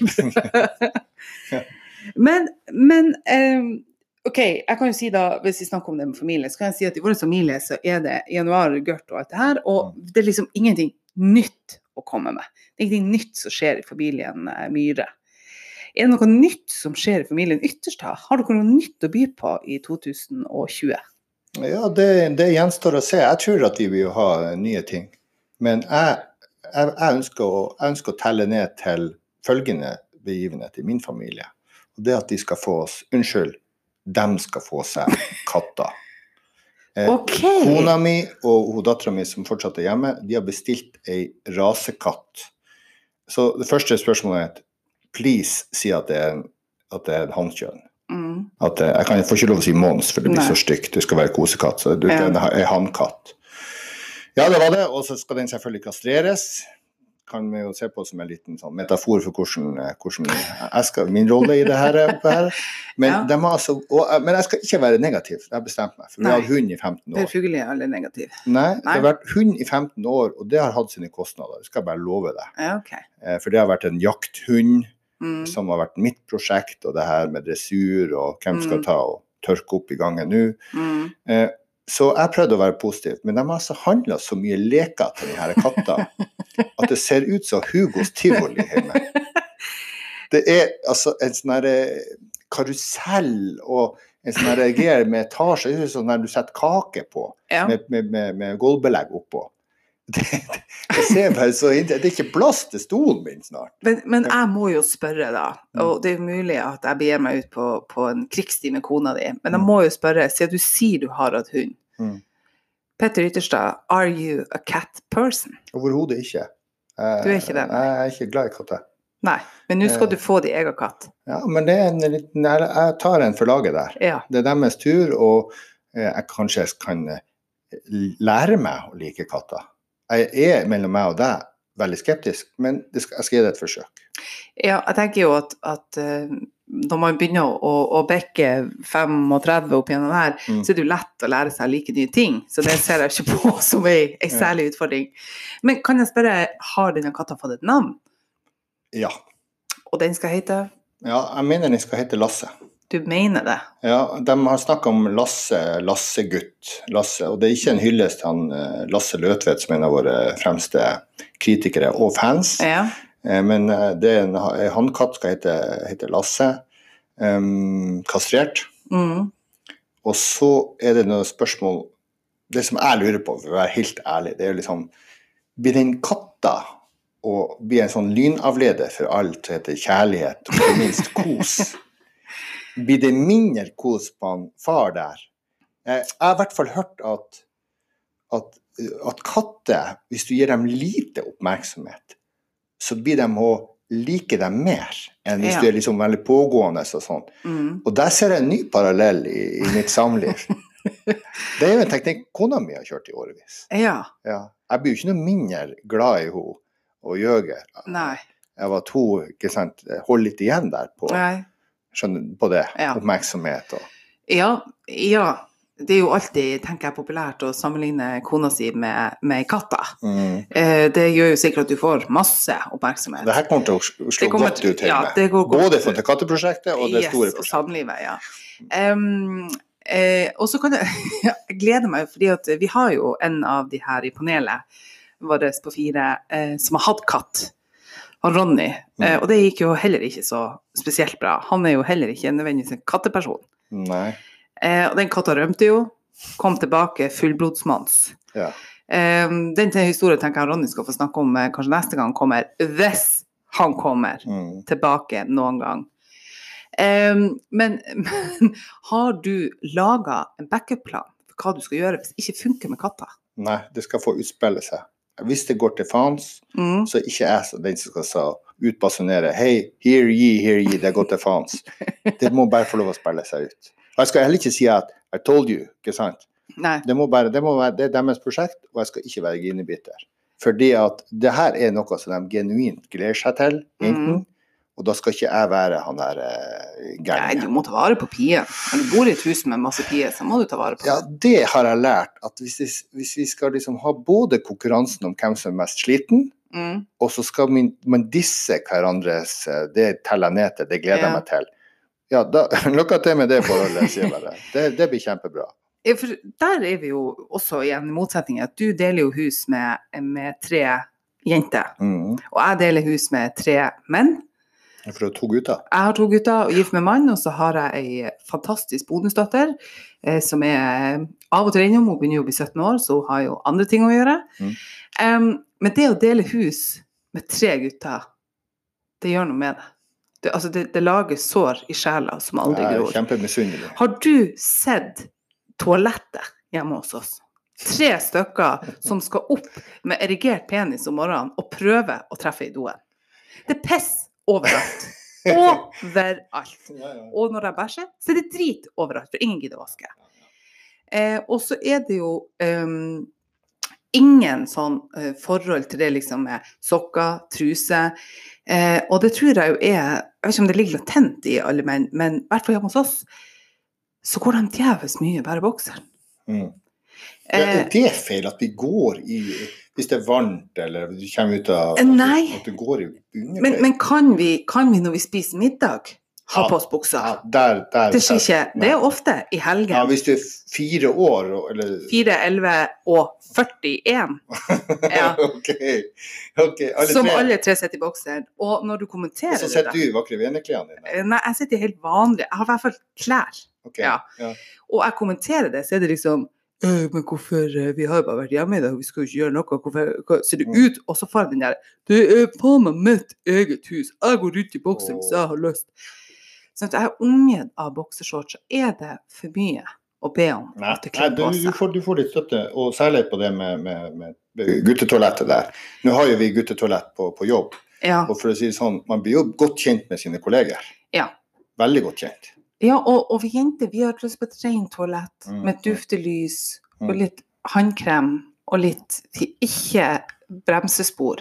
[SPEAKER 2] men men um, OK, jeg kan jo si da, hvis vi snakker om det med familie, så kan jeg si at i vår familie så er det januar, gørt og alt det her, og
[SPEAKER 1] Mm.
[SPEAKER 2] det er liksom ingenting nytt å komme med. Det er ingenting nytt som skjer i familien eh, Myhre. Er det noe nytt som skjer i familien Ytterstad? Har dere noe nytt å by på i 2020?
[SPEAKER 1] Ja, det, det gjenstår å se. Jeg tror at vi vil ha nye ting. Men jeg, jeg, jeg, ønsker å, jeg ønsker å telle ned til følgende begivenhet i min familie. Og det at de skal få oss Unnskyld, dem skal få seg katter. Eh, Kona mi og dattera mi som fortsatt er hjemme, de har bestilt ei rasekatt. Så det første spørsmålet er please si at det er at det er en hannkjønn.
[SPEAKER 2] Mm.
[SPEAKER 1] At eh, jeg kan jeg får ikke lov å si Mons, for det blir
[SPEAKER 2] Nei.
[SPEAKER 1] så stygt. Det skal være kosekatt. Så du,
[SPEAKER 2] Ja.
[SPEAKER 1] det er en hannkatt. Ja, det var det. Og så skal den selvfølgelig kastreres. Kan vi jo se på som en liten sånn metafor for hvordan, eh, hvordan jeg skal, min rolle i det her. er på her. Men,
[SPEAKER 2] Ja.
[SPEAKER 1] altså, og, eh, men jeg skal ikke være negativ, det har bestemt meg. For vi har hatt hund i 15 år.
[SPEAKER 2] Selvfølgelig er alle negative.
[SPEAKER 1] Nei, det har vært hund i 15 år, og det har hatt sine kostnader. Det skal jeg bare love deg.
[SPEAKER 2] Ja, OK.
[SPEAKER 1] Eh, For det har vært en jakthund
[SPEAKER 2] Mm.
[SPEAKER 1] som har vært mitt prosjekt, og det her med dressur og hvem skal
[SPEAKER 2] Mm.
[SPEAKER 1] ta og tørke opp i gangen nå.
[SPEAKER 2] Mm.
[SPEAKER 1] Eh, Så jeg prøvde å være positiv, men de har altså handla så mye leker til de her kattene at det ser ut som Hugos tivoli hjemme. Det er altså en sånn herre karusell og en sånn greier med etasje. Det er sånn der du setter kake på,
[SPEAKER 2] Ja.
[SPEAKER 1] med, med, med, med gulvbelegg oppå. Det, det, ser bare så Det er ikke plass til stolen min snart.
[SPEAKER 2] Men, men jeg må jo spørre, da. Og det er jo mulig at jeg begir meg ut på, på en krigstid med kona di, men jeg
[SPEAKER 1] Mm.
[SPEAKER 2] må jo spørre, siden du sier du har hatt hund.
[SPEAKER 1] Mm.
[SPEAKER 2] Petter Ytterstad, are you a cat person?
[SPEAKER 1] Overhodet ikke. Jeg,
[SPEAKER 2] Du er ikke det, nei.
[SPEAKER 1] Jeg er ikke glad i katter.
[SPEAKER 2] Nei, men nå skal
[SPEAKER 1] Eh.
[SPEAKER 2] du få din egen katt.
[SPEAKER 1] Ja, men det er en liten Jeg jeg tar en for laget der.
[SPEAKER 2] Ja.
[SPEAKER 1] Det er deres tur, og eh, jeg kanskje kan eh, lære meg å like katter. Jeg er mellom meg og deg veldig skeptisk, men det skal, jeg skal gi det et forsøk.
[SPEAKER 2] ja, jeg tenker jo at, at eh, når man begynner å, å bekke 35 opp gjennom her,
[SPEAKER 1] Mm.
[SPEAKER 2] så er det jo lett å lære seg like nye ting. Så det ser jeg ikke på som ei, ei særlig utfordring. Men kan jeg spørre, har denne katta fått et navn?
[SPEAKER 1] Ja.
[SPEAKER 2] Og den skal hete?
[SPEAKER 1] ja, jeg mener den skal hete Lasse.
[SPEAKER 2] Du mener det?
[SPEAKER 1] Ja, De har snakka om Lasse, Lassegutt. Lasse, og det er ikke en hyllest til han eh, Lasse Løtvedt, som er en av våre fremste kritikere og fans.
[SPEAKER 2] Ja.
[SPEAKER 1] Eh, Men eh, det er en ha- hannkatt skal hete, hete Lasse. Um, kastrert.
[SPEAKER 2] Mm.
[SPEAKER 1] Og så er det noen spørsmål Det som jeg lurer på, for å være helt ærlig, det er jo liksom Blir den katta å bli en sånn lynavleder for alt som heter kjærlighet, og ikke minst kos? Blir det mindre kos på han far der? Jeg har i hvert fall hørt at, at, at katter, hvis du gir dem lite oppmerksomhet, så blir de å like dem mer enn hvis
[SPEAKER 2] Ja.
[SPEAKER 1] du er liksom veldig pågående og sånn.
[SPEAKER 2] Mm.
[SPEAKER 1] Og der ser jeg en ny parallell i, i mitt samliv. Det er jo en teknikk kona mi har kjørt i årevis.
[SPEAKER 2] Ja.
[SPEAKER 1] Ja. Jeg blir jo ikke noe mindre glad i henne og Jøger.
[SPEAKER 2] Nei.
[SPEAKER 1] Jeg var to, ikke sant, holdt litt igjen der på,
[SPEAKER 2] Nei.
[SPEAKER 1] Skjønner, på det.
[SPEAKER 2] Ja.
[SPEAKER 1] Oppmerksomhet og
[SPEAKER 2] Ja, ja. Det er jo alltid, tenker jeg, populært å sammenligne kona si med, med katta.
[SPEAKER 1] mm.
[SPEAKER 2] Eh, det gjør jo sikkert at du får masse oppmerksomhet.
[SPEAKER 1] Det her kommer til å slå
[SPEAKER 2] kommer
[SPEAKER 1] godt ut
[SPEAKER 2] ja, det går godt.
[SPEAKER 1] Både for katteprosjektet og det
[SPEAKER 2] Yes,
[SPEAKER 1] store
[SPEAKER 2] og
[SPEAKER 1] prosjektet.
[SPEAKER 2] samlivet, ja. Um, eh, og så kan jeg, jeg glede meg, fordi vi har jo en av de her i panelet vårt på fire eh, som har hatt katt. Han Ronny. Eh, og det gikk jo heller ikke så spesielt bra. Han er jo heller ikke nødvendigvis en katteperson.
[SPEAKER 1] Nei.
[SPEAKER 2] Eh, og den katta rømte jo. Kom tilbake fullblodsmanns.
[SPEAKER 1] Ja.
[SPEAKER 2] Eh, den historien tenker jeg Ronny skal få snakke om kanskje neste gang kommer, hvis han kommer
[SPEAKER 1] Mm.
[SPEAKER 2] tilbake noen gang. Um, men, men har du laga en backup-plan for hva du skal gjøre hvis det ikke funker med katta?
[SPEAKER 1] Nei, det skal få utspille seg. Hvis det går til faens,
[SPEAKER 2] Mm.
[SPEAKER 1] så ikke jeg som den som skal så utbasunere Hei, here ye, here ye, det går til faens. Det må bare få lov å spille seg ut. Og jeg skal heller ikke si at I told you, ikke sant.
[SPEAKER 2] Nei.
[SPEAKER 1] Det, må bare, det, må være, det er deres prosjekt, og jeg skal ikke være ginebiter. Fordi at det her er noe som de genuint gleder seg til, enten.
[SPEAKER 2] Mm.
[SPEAKER 1] Og da skal ikke jeg være han der eh,
[SPEAKER 2] Nei, du må ta vare på pien. Når du bor i et hus med masse pier, så må du ta vare på
[SPEAKER 1] Ja,
[SPEAKER 2] det.
[SPEAKER 1] det har jeg lært. At hvis, vi, hvis vi skal liksom ha både konkurransen om hvem som er mest sliten,
[SPEAKER 2] Mm.
[SPEAKER 1] og så skal man, man disse hverandres eh, Det teller jeg ned til, det gleder
[SPEAKER 2] Ja.
[SPEAKER 1] jeg meg til. Ja, da, lykke til med det forholdet, sier jeg bare. Det, det blir kjempebra.
[SPEAKER 2] Ja, for der er vi jo også igjen i motsetning. At du deler jo hus med, med tre jenter,
[SPEAKER 1] Mm.
[SPEAKER 2] og jeg deler hus med tre menn.
[SPEAKER 1] For to gutter.
[SPEAKER 2] Jeg har to gutter og gift med mann, og så har jeg ei fantastisk bonusdatter eh, som er av og til innom. Hun begynner jo å bli 17 år, så hun har jo andre ting å gjøre.
[SPEAKER 1] Mm.
[SPEAKER 2] Um, men det å dele hus med tre gutter, det gjør noe med det. Det, altså, det, det lager sår i sjela som aldri gror.
[SPEAKER 1] kjempemisunnelig.
[SPEAKER 2] Har du sett toalettet hjemme hos oss? Tre stykker som skal opp med erigert penis om morgenen og prøve å treffe i doen. Det er piss overalt. Overalt. Og når de bæsjer, så er det drit overalt, for ingen gidder å vaske. Eh, og så er det jo um, ingen sånn uh, forhold til det liksom med sokker, truse. Eh, og det tror jeg jo er Jeg vet ikke om det ligger latent i alle menn, men i hvert fall hjemme hos oss, så går de djevelsk mye bare bokser.
[SPEAKER 1] Mm.
[SPEAKER 2] Eh,
[SPEAKER 1] Er det feil at vi går i Hvis det er varmt eller du kommer ut av
[SPEAKER 2] Nei.
[SPEAKER 1] At du går i
[SPEAKER 2] men,
[SPEAKER 1] undertøy?
[SPEAKER 2] men kan, vi, kan vi når vi spiser middag, ha
[SPEAKER 1] Ja.
[SPEAKER 2] på oss bukser?
[SPEAKER 1] ja, der, der,
[SPEAKER 2] Det skjer ikke. Det er ofte i
[SPEAKER 1] Ja,
[SPEAKER 2] helgen.
[SPEAKER 1] hvis du er fire år eller
[SPEAKER 2] 4, 11 og 41. Ja.
[SPEAKER 1] okay. Okay, alle
[SPEAKER 2] Som alle tre sitter i bokseren. Og når du kommenterer
[SPEAKER 1] Og så
[SPEAKER 2] det
[SPEAKER 1] sitter du i vakre veneklærne dine.
[SPEAKER 2] Eh, Nei, jeg sitter helt vanlig. Jeg har i hvert fall klær.
[SPEAKER 1] Okay,
[SPEAKER 2] ja.
[SPEAKER 1] ja.
[SPEAKER 2] Og jeg kommenterer det, så er det liksom «Øh, men hvorfor eh, Vi har jo bare vært hjemme i dag, vi skal jo ikke gjøre noe. Hvorfor hva, ser det
[SPEAKER 1] Mm.
[SPEAKER 2] ut? Og så får jeg den der Det er faen meg mitt eget hus. Jeg går ut i boksen hvis jeg har lyst. Sånn at jeg er omgitt av boksershorts, er det for mye å be om
[SPEAKER 1] Nei, nei du, du, får, du får litt støtte, og særlig på det med, med, med guttetoalettet der. Nå har jo vi guttetoalett på, på jobb,
[SPEAKER 2] Ja,
[SPEAKER 1] og for å si det sånn, man blir jo godt kjent med sine kolleger.
[SPEAKER 2] Ja.
[SPEAKER 1] Veldig godt kjent.
[SPEAKER 2] Ja og, og vi jenter vi har lyst på et rent toalett
[SPEAKER 1] Mm,
[SPEAKER 2] med
[SPEAKER 1] mm.
[SPEAKER 2] duftelys og
[SPEAKER 1] Mm.
[SPEAKER 2] litt håndkrem og litt ikke bremsespor.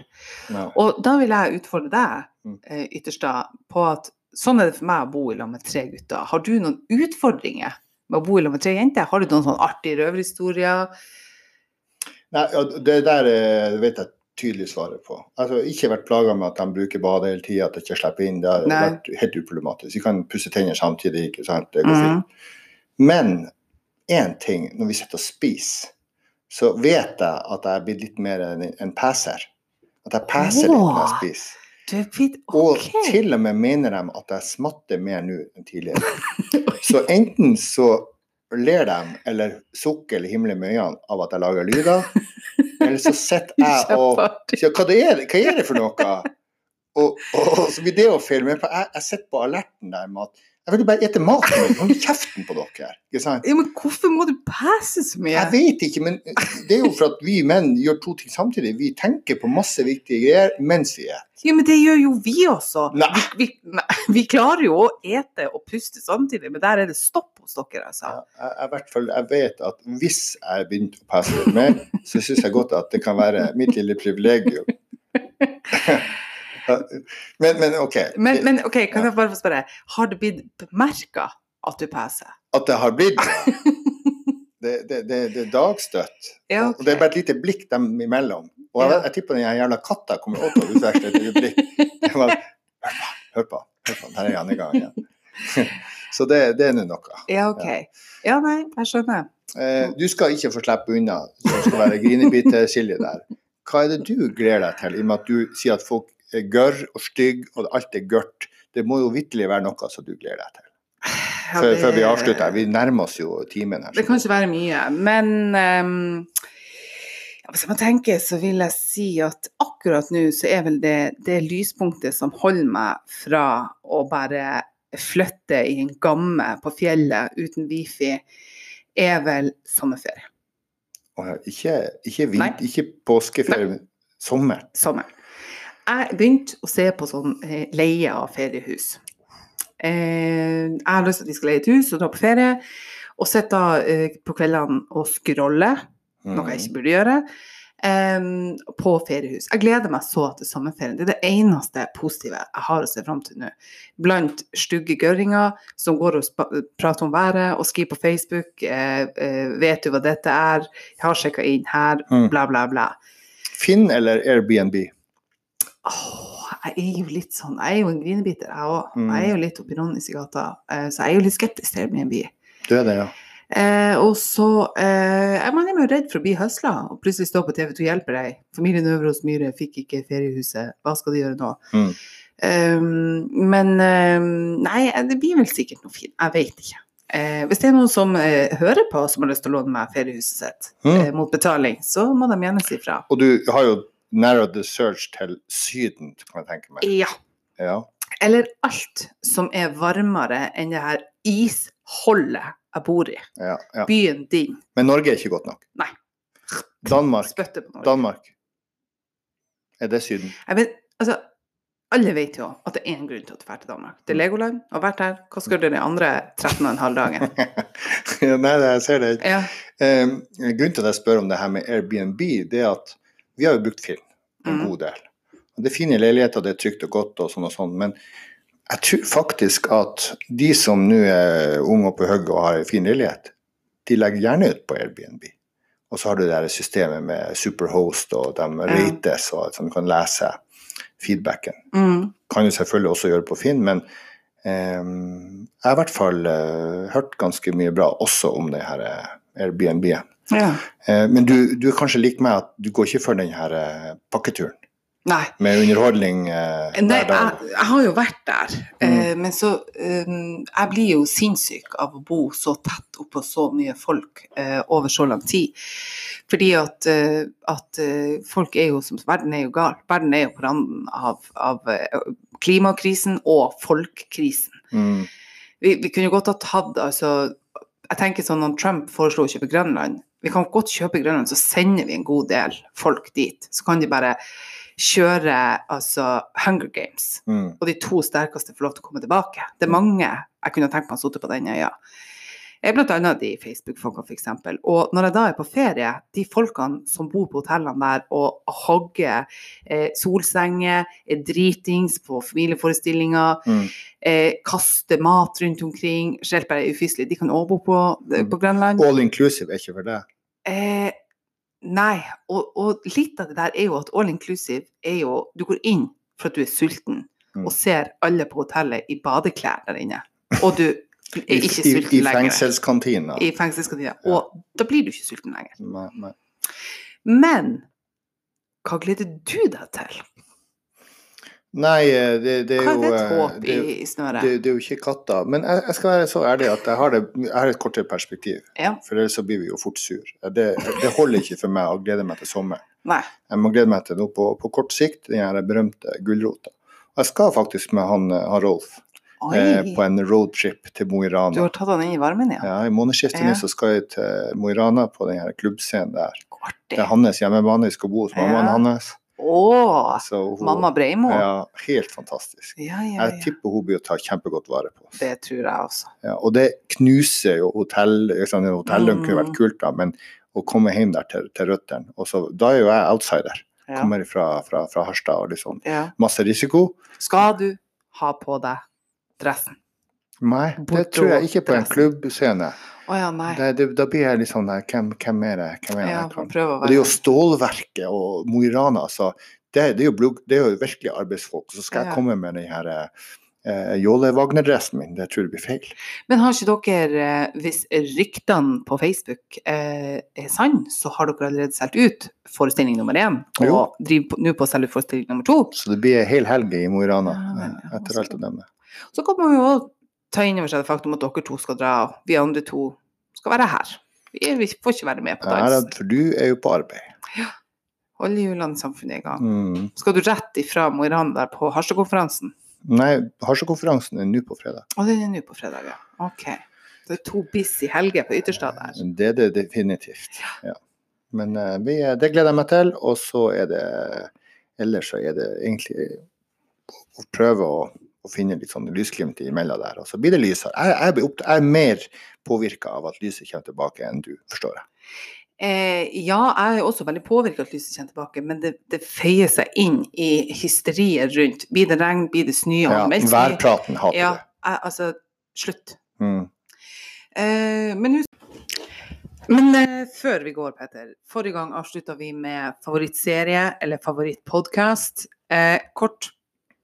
[SPEAKER 1] Ja.
[SPEAKER 2] Og da vil jeg utfordre deg,
[SPEAKER 1] Mm.
[SPEAKER 2] eh, Ytterstad, på at sånn er det for meg å bo i lag med tre gutter. Har du noen utfordringer med å bo i lag med tre jenter? Har du noen sånn artige røverhistorier?
[SPEAKER 1] Nei, det der eh, vet jeg tydelig svaret på. Altså, ikke vært plaga med at de bruker badet hele tida, at de ikke slipper inn. Det har
[SPEAKER 2] Nei.
[SPEAKER 1] vært helt uproblematisk. De kan pusse tenner samtidig, ikke sant. Det går
[SPEAKER 2] Mhm.
[SPEAKER 1] fint. Men én ting, når vi sitter og spiser, så vet jeg at jeg er blitt litt mer en, en passer. At jeg passer litt når jeg spiser.
[SPEAKER 2] Er
[SPEAKER 1] Og til og med mener de at jeg smatter mer nå enn tidligere. Så enten så ler de eller sukker eller himler med øynene av at jeg lager lyder, eller så sitter jeg og sier hva, det er, hva er det for noe? Og, og, og så blir det å filme. jeg, jeg sitter på alerten der med at jeg vil jo bare ete maten min, hold kjeften på dere.
[SPEAKER 2] Ja, men hvorfor må du passe så mye?
[SPEAKER 1] Jeg vet ikke, men det er jo for at vi menn gjør to ting samtidig. Vi tenker på masse viktige greier mens vi er.
[SPEAKER 2] Ja, men det gjør jo vi også. Vi, vi, vi klarer jo å ete og puste samtidig, men der er det stopp hos dere, altså.
[SPEAKER 1] Jeg, jeg, jeg, jeg vet at hvis jeg begynte å passe litt mer, så syns jeg godt at det kan være mitt lille privilegium. men, men OK.
[SPEAKER 2] Men, men OK, kan jeg bare få spørre, har det blitt bemerka at du peser?
[SPEAKER 1] At det har blitt det, det, det, det, er dagstøtt.
[SPEAKER 2] Ja,
[SPEAKER 1] Og det er bare et lite blikk dem imellom. Og jeg, jeg tipper den jævla katta kommer opp og utveksler utveksle et lite blikk. Det var, hør på, hør på, der er han i gang igjen. Så det, det er nå noe.
[SPEAKER 2] Ja, OK. Ja, nei, jeg skjønner.
[SPEAKER 1] Eh, du skal ikke få slippe unna, så det skal være grinebite-Silje der. Hva er det du gleder deg til, i og med at du sier at folk er gørr og stygg, og alt er gørt? Det må jo vitterlig være noe som du gleder deg til.
[SPEAKER 2] Ja, det-
[SPEAKER 1] før vi avslutter. Vi nærmer oss jo timen her.
[SPEAKER 2] Det kan ikke være mye, men um, ja, hvis jeg må tenke, så vil jeg si at akkurat nå så er vel det, det lyspunktet som holder meg fra å bare flytte i en gamme på fjellet uten wifi, er vel sommerferie.
[SPEAKER 1] Ikke, ikke, vind, ikke påskeferie, men sommer.
[SPEAKER 2] Sommer. Jeg begynte å se på sånn eh, leie av feriehus. Eh, jeg har lyst til at vi skal leie et hus og dra på ferie, og sitte eh, på kveldene og scrolle. noe jeg ikke burde gjøre, på feriehus. Jeg gleder meg så til sommerferien. Det er det eneste positive jeg har å se fram til nå. Blant stygge gørringer som går og prater om været og skriver på Facebook 'Vet du hva dette er?' 'Jeg har sjekka inn her',
[SPEAKER 1] Mm.
[SPEAKER 2] bla, bla, bla.
[SPEAKER 1] Finn eller Airbnb?
[SPEAKER 2] Åh, jeg er jo litt sånn Jeg er jo en grinebiter, jeg òg.
[SPEAKER 1] Mm.
[SPEAKER 2] Jeg er jo litt oppi Ronnys i gata, eh, så jeg er jo litt skeptisk til Airbnb.
[SPEAKER 1] Du er det, ja.
[SPEAKER 2] Eh, og så eh, er jo redd for å bli høsla og plutselig stå på TV 2 hjelper deg. Familien Øverås Myhre fikk ikke feriehuset, hva skal de gjøre nå?
[SPEAKER 1] Mm.
[SPEAKER 2] Um, men um, nei, det blir vel sikkert noe fint. Jeg vet ikke. Eh, hvis det er noen som eh, hører på som har lyst til å låne meg feriehuset sitt
[SPEAKER 1] Mm.
[SPEAKER 2] eh, mot betaling, så må de gjerne si fra.
[SPEAKER 1] Og du har jo narrowed the search til Syden, kan jeg tenke meg.
[SPEAKER 2] Ja.
[SPEAKER 1] Ja.
[SPEAKER 2] Eller alt som er varmere enn det her isholdet jeg bor i.
[SPEAKER 1] Ja, ja.
[SPEAKER 2] Byen din.
[SPEAKER 1] Men Norge er ikke godt nok.
[SPEAKER 2] Nei.
[SPEAKER 1] Danmark. Danmark. Er det Syden?
[SPEAKER 2] Jeg vet, altså, alle vet jo at det er en grunn til at du drar til Danmark. Det er Legoland, og vært der. Hva skal du den andre 13,5 dagen?
[SPEAKER 1] Nei, jeg ser det.
[SPEAKER 2] Ja.
[SPEAKER 1] Um, grunnen til at jeg spør om det her med Airbnb, det er at vi har jo brukt film en
[SPEAKER 2] Mm.
[SPEAKER 1] god del. Det er fine leiligheter, det er trygt og godt og sånn og sånn, men jeg tror faktisk at de som nå er unge og på hugget og har en fin leilighet, de legger gjerne ut på Airbnb. Og så har du det her systemet med Superhost, og de rates, og som kan lese feedbacken.
[SPEAKER 2] Mm.
[SPEAKER 1] Kan jo selvfølgelig også gjøre på Finn, men um, jeg har i hvert fall uh, hørt ganske mye bra også om det her eh, Airbnb-en.
[SPEAKER 2] Ja.
[SPEAKER 1] Eh, men du, du er kanskje lik meg at du går ikke for den her eh, pakketuren
[SPEAKER 2] Nei.
[SPEAKER 1] med underholdning eh,
[SPEAKER 2] Nei, jeg, jeg har jo vært der,
[SPEAKER 1] Mm.
[SPEAKER 2] eh, men så um, Jeg blir jo sinnssyk av å bo så tett oppå så mye folk eh, over så lang tid. Fordi at, eh, at eh, folk er jo som Verden er jo gal. Verden er jo på randen av, av eh, klimakrisen og folkekrisen.
[SPEAKER 1] Mm.
[SPEAKER 2] Vi, vi kunne godt ha tatt altså Jeg tenker sånn at Trump foreslo å kjøpe Grønland Vi kan godt kjøpe Grønland, så sender vi en god del folk dit. Så kan de bare kjøre altså Hunger Games
[SPEAKER 1] Mm.
[SPEAKER 2] og de to sterkeste får lov til å komme tilbake. Det er mange jeg kunne tenkt meg å sitte på den øya. Jeg er annet de Facebook-folkene, f.eks. Og når jeg da er på ferie, de folkene som bor på hotellene der og hogger eh, solsenger, er dritings på familieforestillinger,
[SPEAKER 1] Mm.
[SPEAKER 2] eh, kaster mat rundt omkring, skjelper er ufyselig, de kan også bo på, på Grønland.
[SPEAKER 1] All inclusive er ikke for deg?
[SPEAKER 2] Eh, nei, og, og litt av det der er jo at all inclusive er jo Du går inn for at du er sulten,
[SPEAKER 1] Mm.
[SPEAKER 2] og ser alle på hotellet i badeklær der inne. Og du er
[SPEAKER 1] I,
[SPEAKER 2] ikke
[SPEAKER 1] i,
[SPEAKER 2] sulten
[SPEAKER 1] i
[SPEAKER 2] lenger.
[SPEAKER 1] fengselskantina?
[SPEAKER 2] I fengselskantina.
[SPEAKER 1] Ja.
[SPEAKER 2] Og da blir du ikke sulten lenger.
[SPEAKER 1] Nei, nei.
[SPEAKER 2] Men hva gleder du deg til?
[SPEAKER 1] Nei, eh, det, det er
[SPEAKER 2] Hva
[SPEAKER 1] jo
[SPEAKER 2] er et
[SPEAKER 1] eh,
[SPEAKER 2] håp
[SPEAKER 1] det,
[SPEAKER 2] i, i snøret?
[SPEAKER 1] det, det er jo ikke katta. Men jeg, jeg skal være så ærlig at jeg har, det, jeg har et kortere perspektiv.
[SPEAKER 2] Ja.
[SPEAKER 1] For ellers så blir vi jo fort sur. Det, det holder ikke for meg å glede meg til sommer.
[SPEAKER 2] Nei.
[SPEAKER 1] Jeg må glede meg til noe på, på kort sikt, den berømte gulrota. Jeg skal faktisk med han, eh, han Rolf. Eh, på en roadtrip til Mo i
[SPEAKER 2] Du har tatt han inn i varmen, ja?
[SPEAKER 1] Ja, I månedsskiftet
[SPEAKER 2] Ja.
[SPEAKER 1] nå så skal jeg til Mo i Rana på den her klubbscenen der.
[SPEAKER 2] Kortig.
[SPEAKER 1] Det er hans hjemmebane, jeg skal bo hos mammaen
[SPEAKER 2] Ja.
[SPEAKER 1] hans.
[SPEAKER 2] Å!
[SPEAKER 1] Hun-
[SPEAKER 2] Mamma Breimo? Ja,
[SPEAKER 1] helt fantastisk.
[SPEAKER 2] ja, ja.
[SPEAKER 1] Jeg tipper hun blir å ta kjempegodt vare på oss.
[SPEAKER 2] Det tror jeg også.
[SPEAKER 1] Ja, og det knuser jo hotell. Liksom, Hotellet kunne vært
[SPEAKER 2] Mm.
[SPEAKER 1] kult, da, men å komme hjem der til, til røttene og så, Da er jo jeg outsider. Kommer fra, fra, fra Harstad og liksom masse risiko.
[SPEAKER 2] Skal du ha på deg dressen?
[SPEAKER 1] Nei, det tror jeg ikke på en klubbscene.
[SPEAKER 2] Oh, ja.
[SPEAKER 1] Det, det, da blir jeg litt sånn hvem, hvem er det? Hvem er det?
[SPEAKER 2] Ja,
[SPEAKER 1] Og det er jo stålverket og Mo i Rana, altså. Det, det, er jo det er jo virkelig arbeidsfolk. Så skal
[SPEAKER 2] Ja.
[SPEAKER 1] jeg komme med den her eh, Jåle Wagner-dressen min. Det tror jeg blir feil.
[SPEAKER 2] Men har ikke dere, eh, hvis ryktene på Facebook eh, er sann, så har dere allerede solgt ut forestilling nummer én, og
[SPEAKER 1] Jo.
[SPEAKER 2] driver nå på å selge forestilling nummer to?
[SPEAKER 1] Så det blir ei hel helg i Mo i Rana, eh, etter alt å dømme.
[SPEAKER 2] Så kan man jo ta inn over seg det faktum at dere to skal dra, og vi andre to skal være her. Vi, vi får ikke være med på dansen.
[SPEAKER 1] Ja, for du er jo på arbeid.
[SPEAKER 2] Holde hjulene i samfunnet i gang.
[SPEAKER 1] Mm.
[SPEAKER 2] Skal du rett ifra Mo i Rana på Harstad-konferansen?
[SPEAKER 1] Nei, Harstad-konferansen er nå på fredag.
[SPEAKER 2] Å, den er nå på fredag, ja. Ok. Det er to busy helger på Ytterstad der.
[SPEAKER 1] Det er det definitivt. Ja. Men eh, vi, det gleder jeg meg til. Og så er det Ellers så er det egentlig å prøve å, å finner litt sånn lysglimt imellom der. Og så blir det lysere. Jeg, jeg, jeg er mer påvirka av at lyset kommer tilbake enn du, forstår jeg.
[SPEAKER 2] Eh, ja, jeg er også veldig påvirket av at lyset kommer tilbake, men det, det feier seg inn i hysteriet rundt. Blir det regn, blir det snø?
[SPEAKER 1] Ja? Værpraten hater
[SPEAKER 2] Ja, jeg, altså, slutt.
[SPEAKER 1] Mm.
[SPEAKER 2] Eh, men hus- men eh, før vi går, Petter. Forrige gang avslutta vi med favorittserie eller favorittpodkast. Eh, kort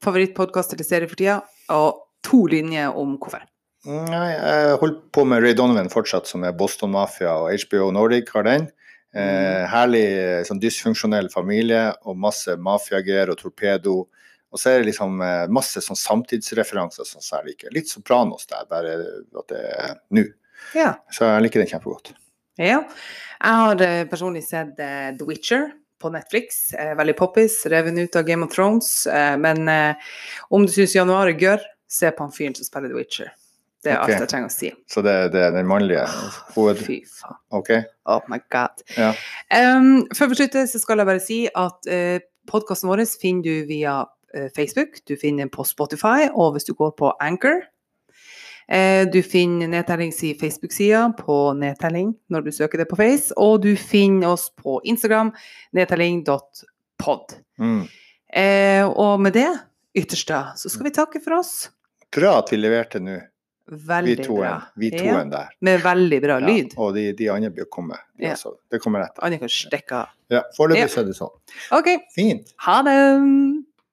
[SPEAKER 2] favorittpodkast eller serie for tida, og to linjer om hvorfor.
[SPEAKER 1] Nei, jeg holder på med Ray Donovan fortsatt, som er Boston Mafia og HBO Nordic har den. Eh, herlig sånn dysfunksjonell familie og masse mafiagreier og torpedo. Og så er det liksom eh, masse sånn samtidsreferanser som jeg liker. Litt Sopranos der, bare at det er nå.
[SPEAKER 2] Ja.
[SPEAKER 1] Så jeg liker den kjempegodt.
[SPEAKER 2] ja. Jeg har eh, personlig sett eh, The Witcher på Netflix. Eh, veldig poppis, reven ut av Game of Thrones. Eh, men eh, om du syns januar er gørr, se på han fyren som spiller The Witcher. Det er
[SPEAKER 1] okay.
[SPEAKER 2] alt jeg trenger å si.
[SPEAKER 1] Så det, det er den mannlige hoved...
[SPEAKER 2] Fy faen.
[SPEAKER 1] OK?
[SPEAKER 2] Oh my god.
[SPEAKER 1] Ja.
[SPEAKER 2] Um, før vi slutter, så skal jeg bare si at uh, podkasten vår finner du via uh, Facebook, du finner den på Spotify, og hvis du går på Anchor. Eh, du finner Nedtellings Facebook-side på Nedtelling når du søker det på Face, og du finner oss på Instagram, nedtelling.pod.
[SPEAKER 1] Mm.
[SPEAKER 2] Eh, og med det ytterste så skal vi takke for oss.
[SPEAKER 1] Bra at vi leverte nå, vi
[SPEAKER 2] Veldig bra.
[SPEAKER 1] toen, vi
[SPEAKER 2] Ja,
[SPEAKER 1] der.
[SPEAKER 2] med veldig bra
[SPEAKER 1] Ja,
[SPEAKER 2] lyd.
[SPEAKER 1] og de, de andre å komme. De
[SPEAKER 2] Ja.
[SPEAKER 1] også. Det kommer etter.
[SPEAKER 2] Andre kan stikke av.
[SPEAKER 1] Ja, Foreløpig
[SPEAKER 2] Ja.
[SPEAKER 1] er det sånn.
[SPEAKER 2] OK,
[SPEAKER 1] Fint.
[SPEAKER 2] ha det!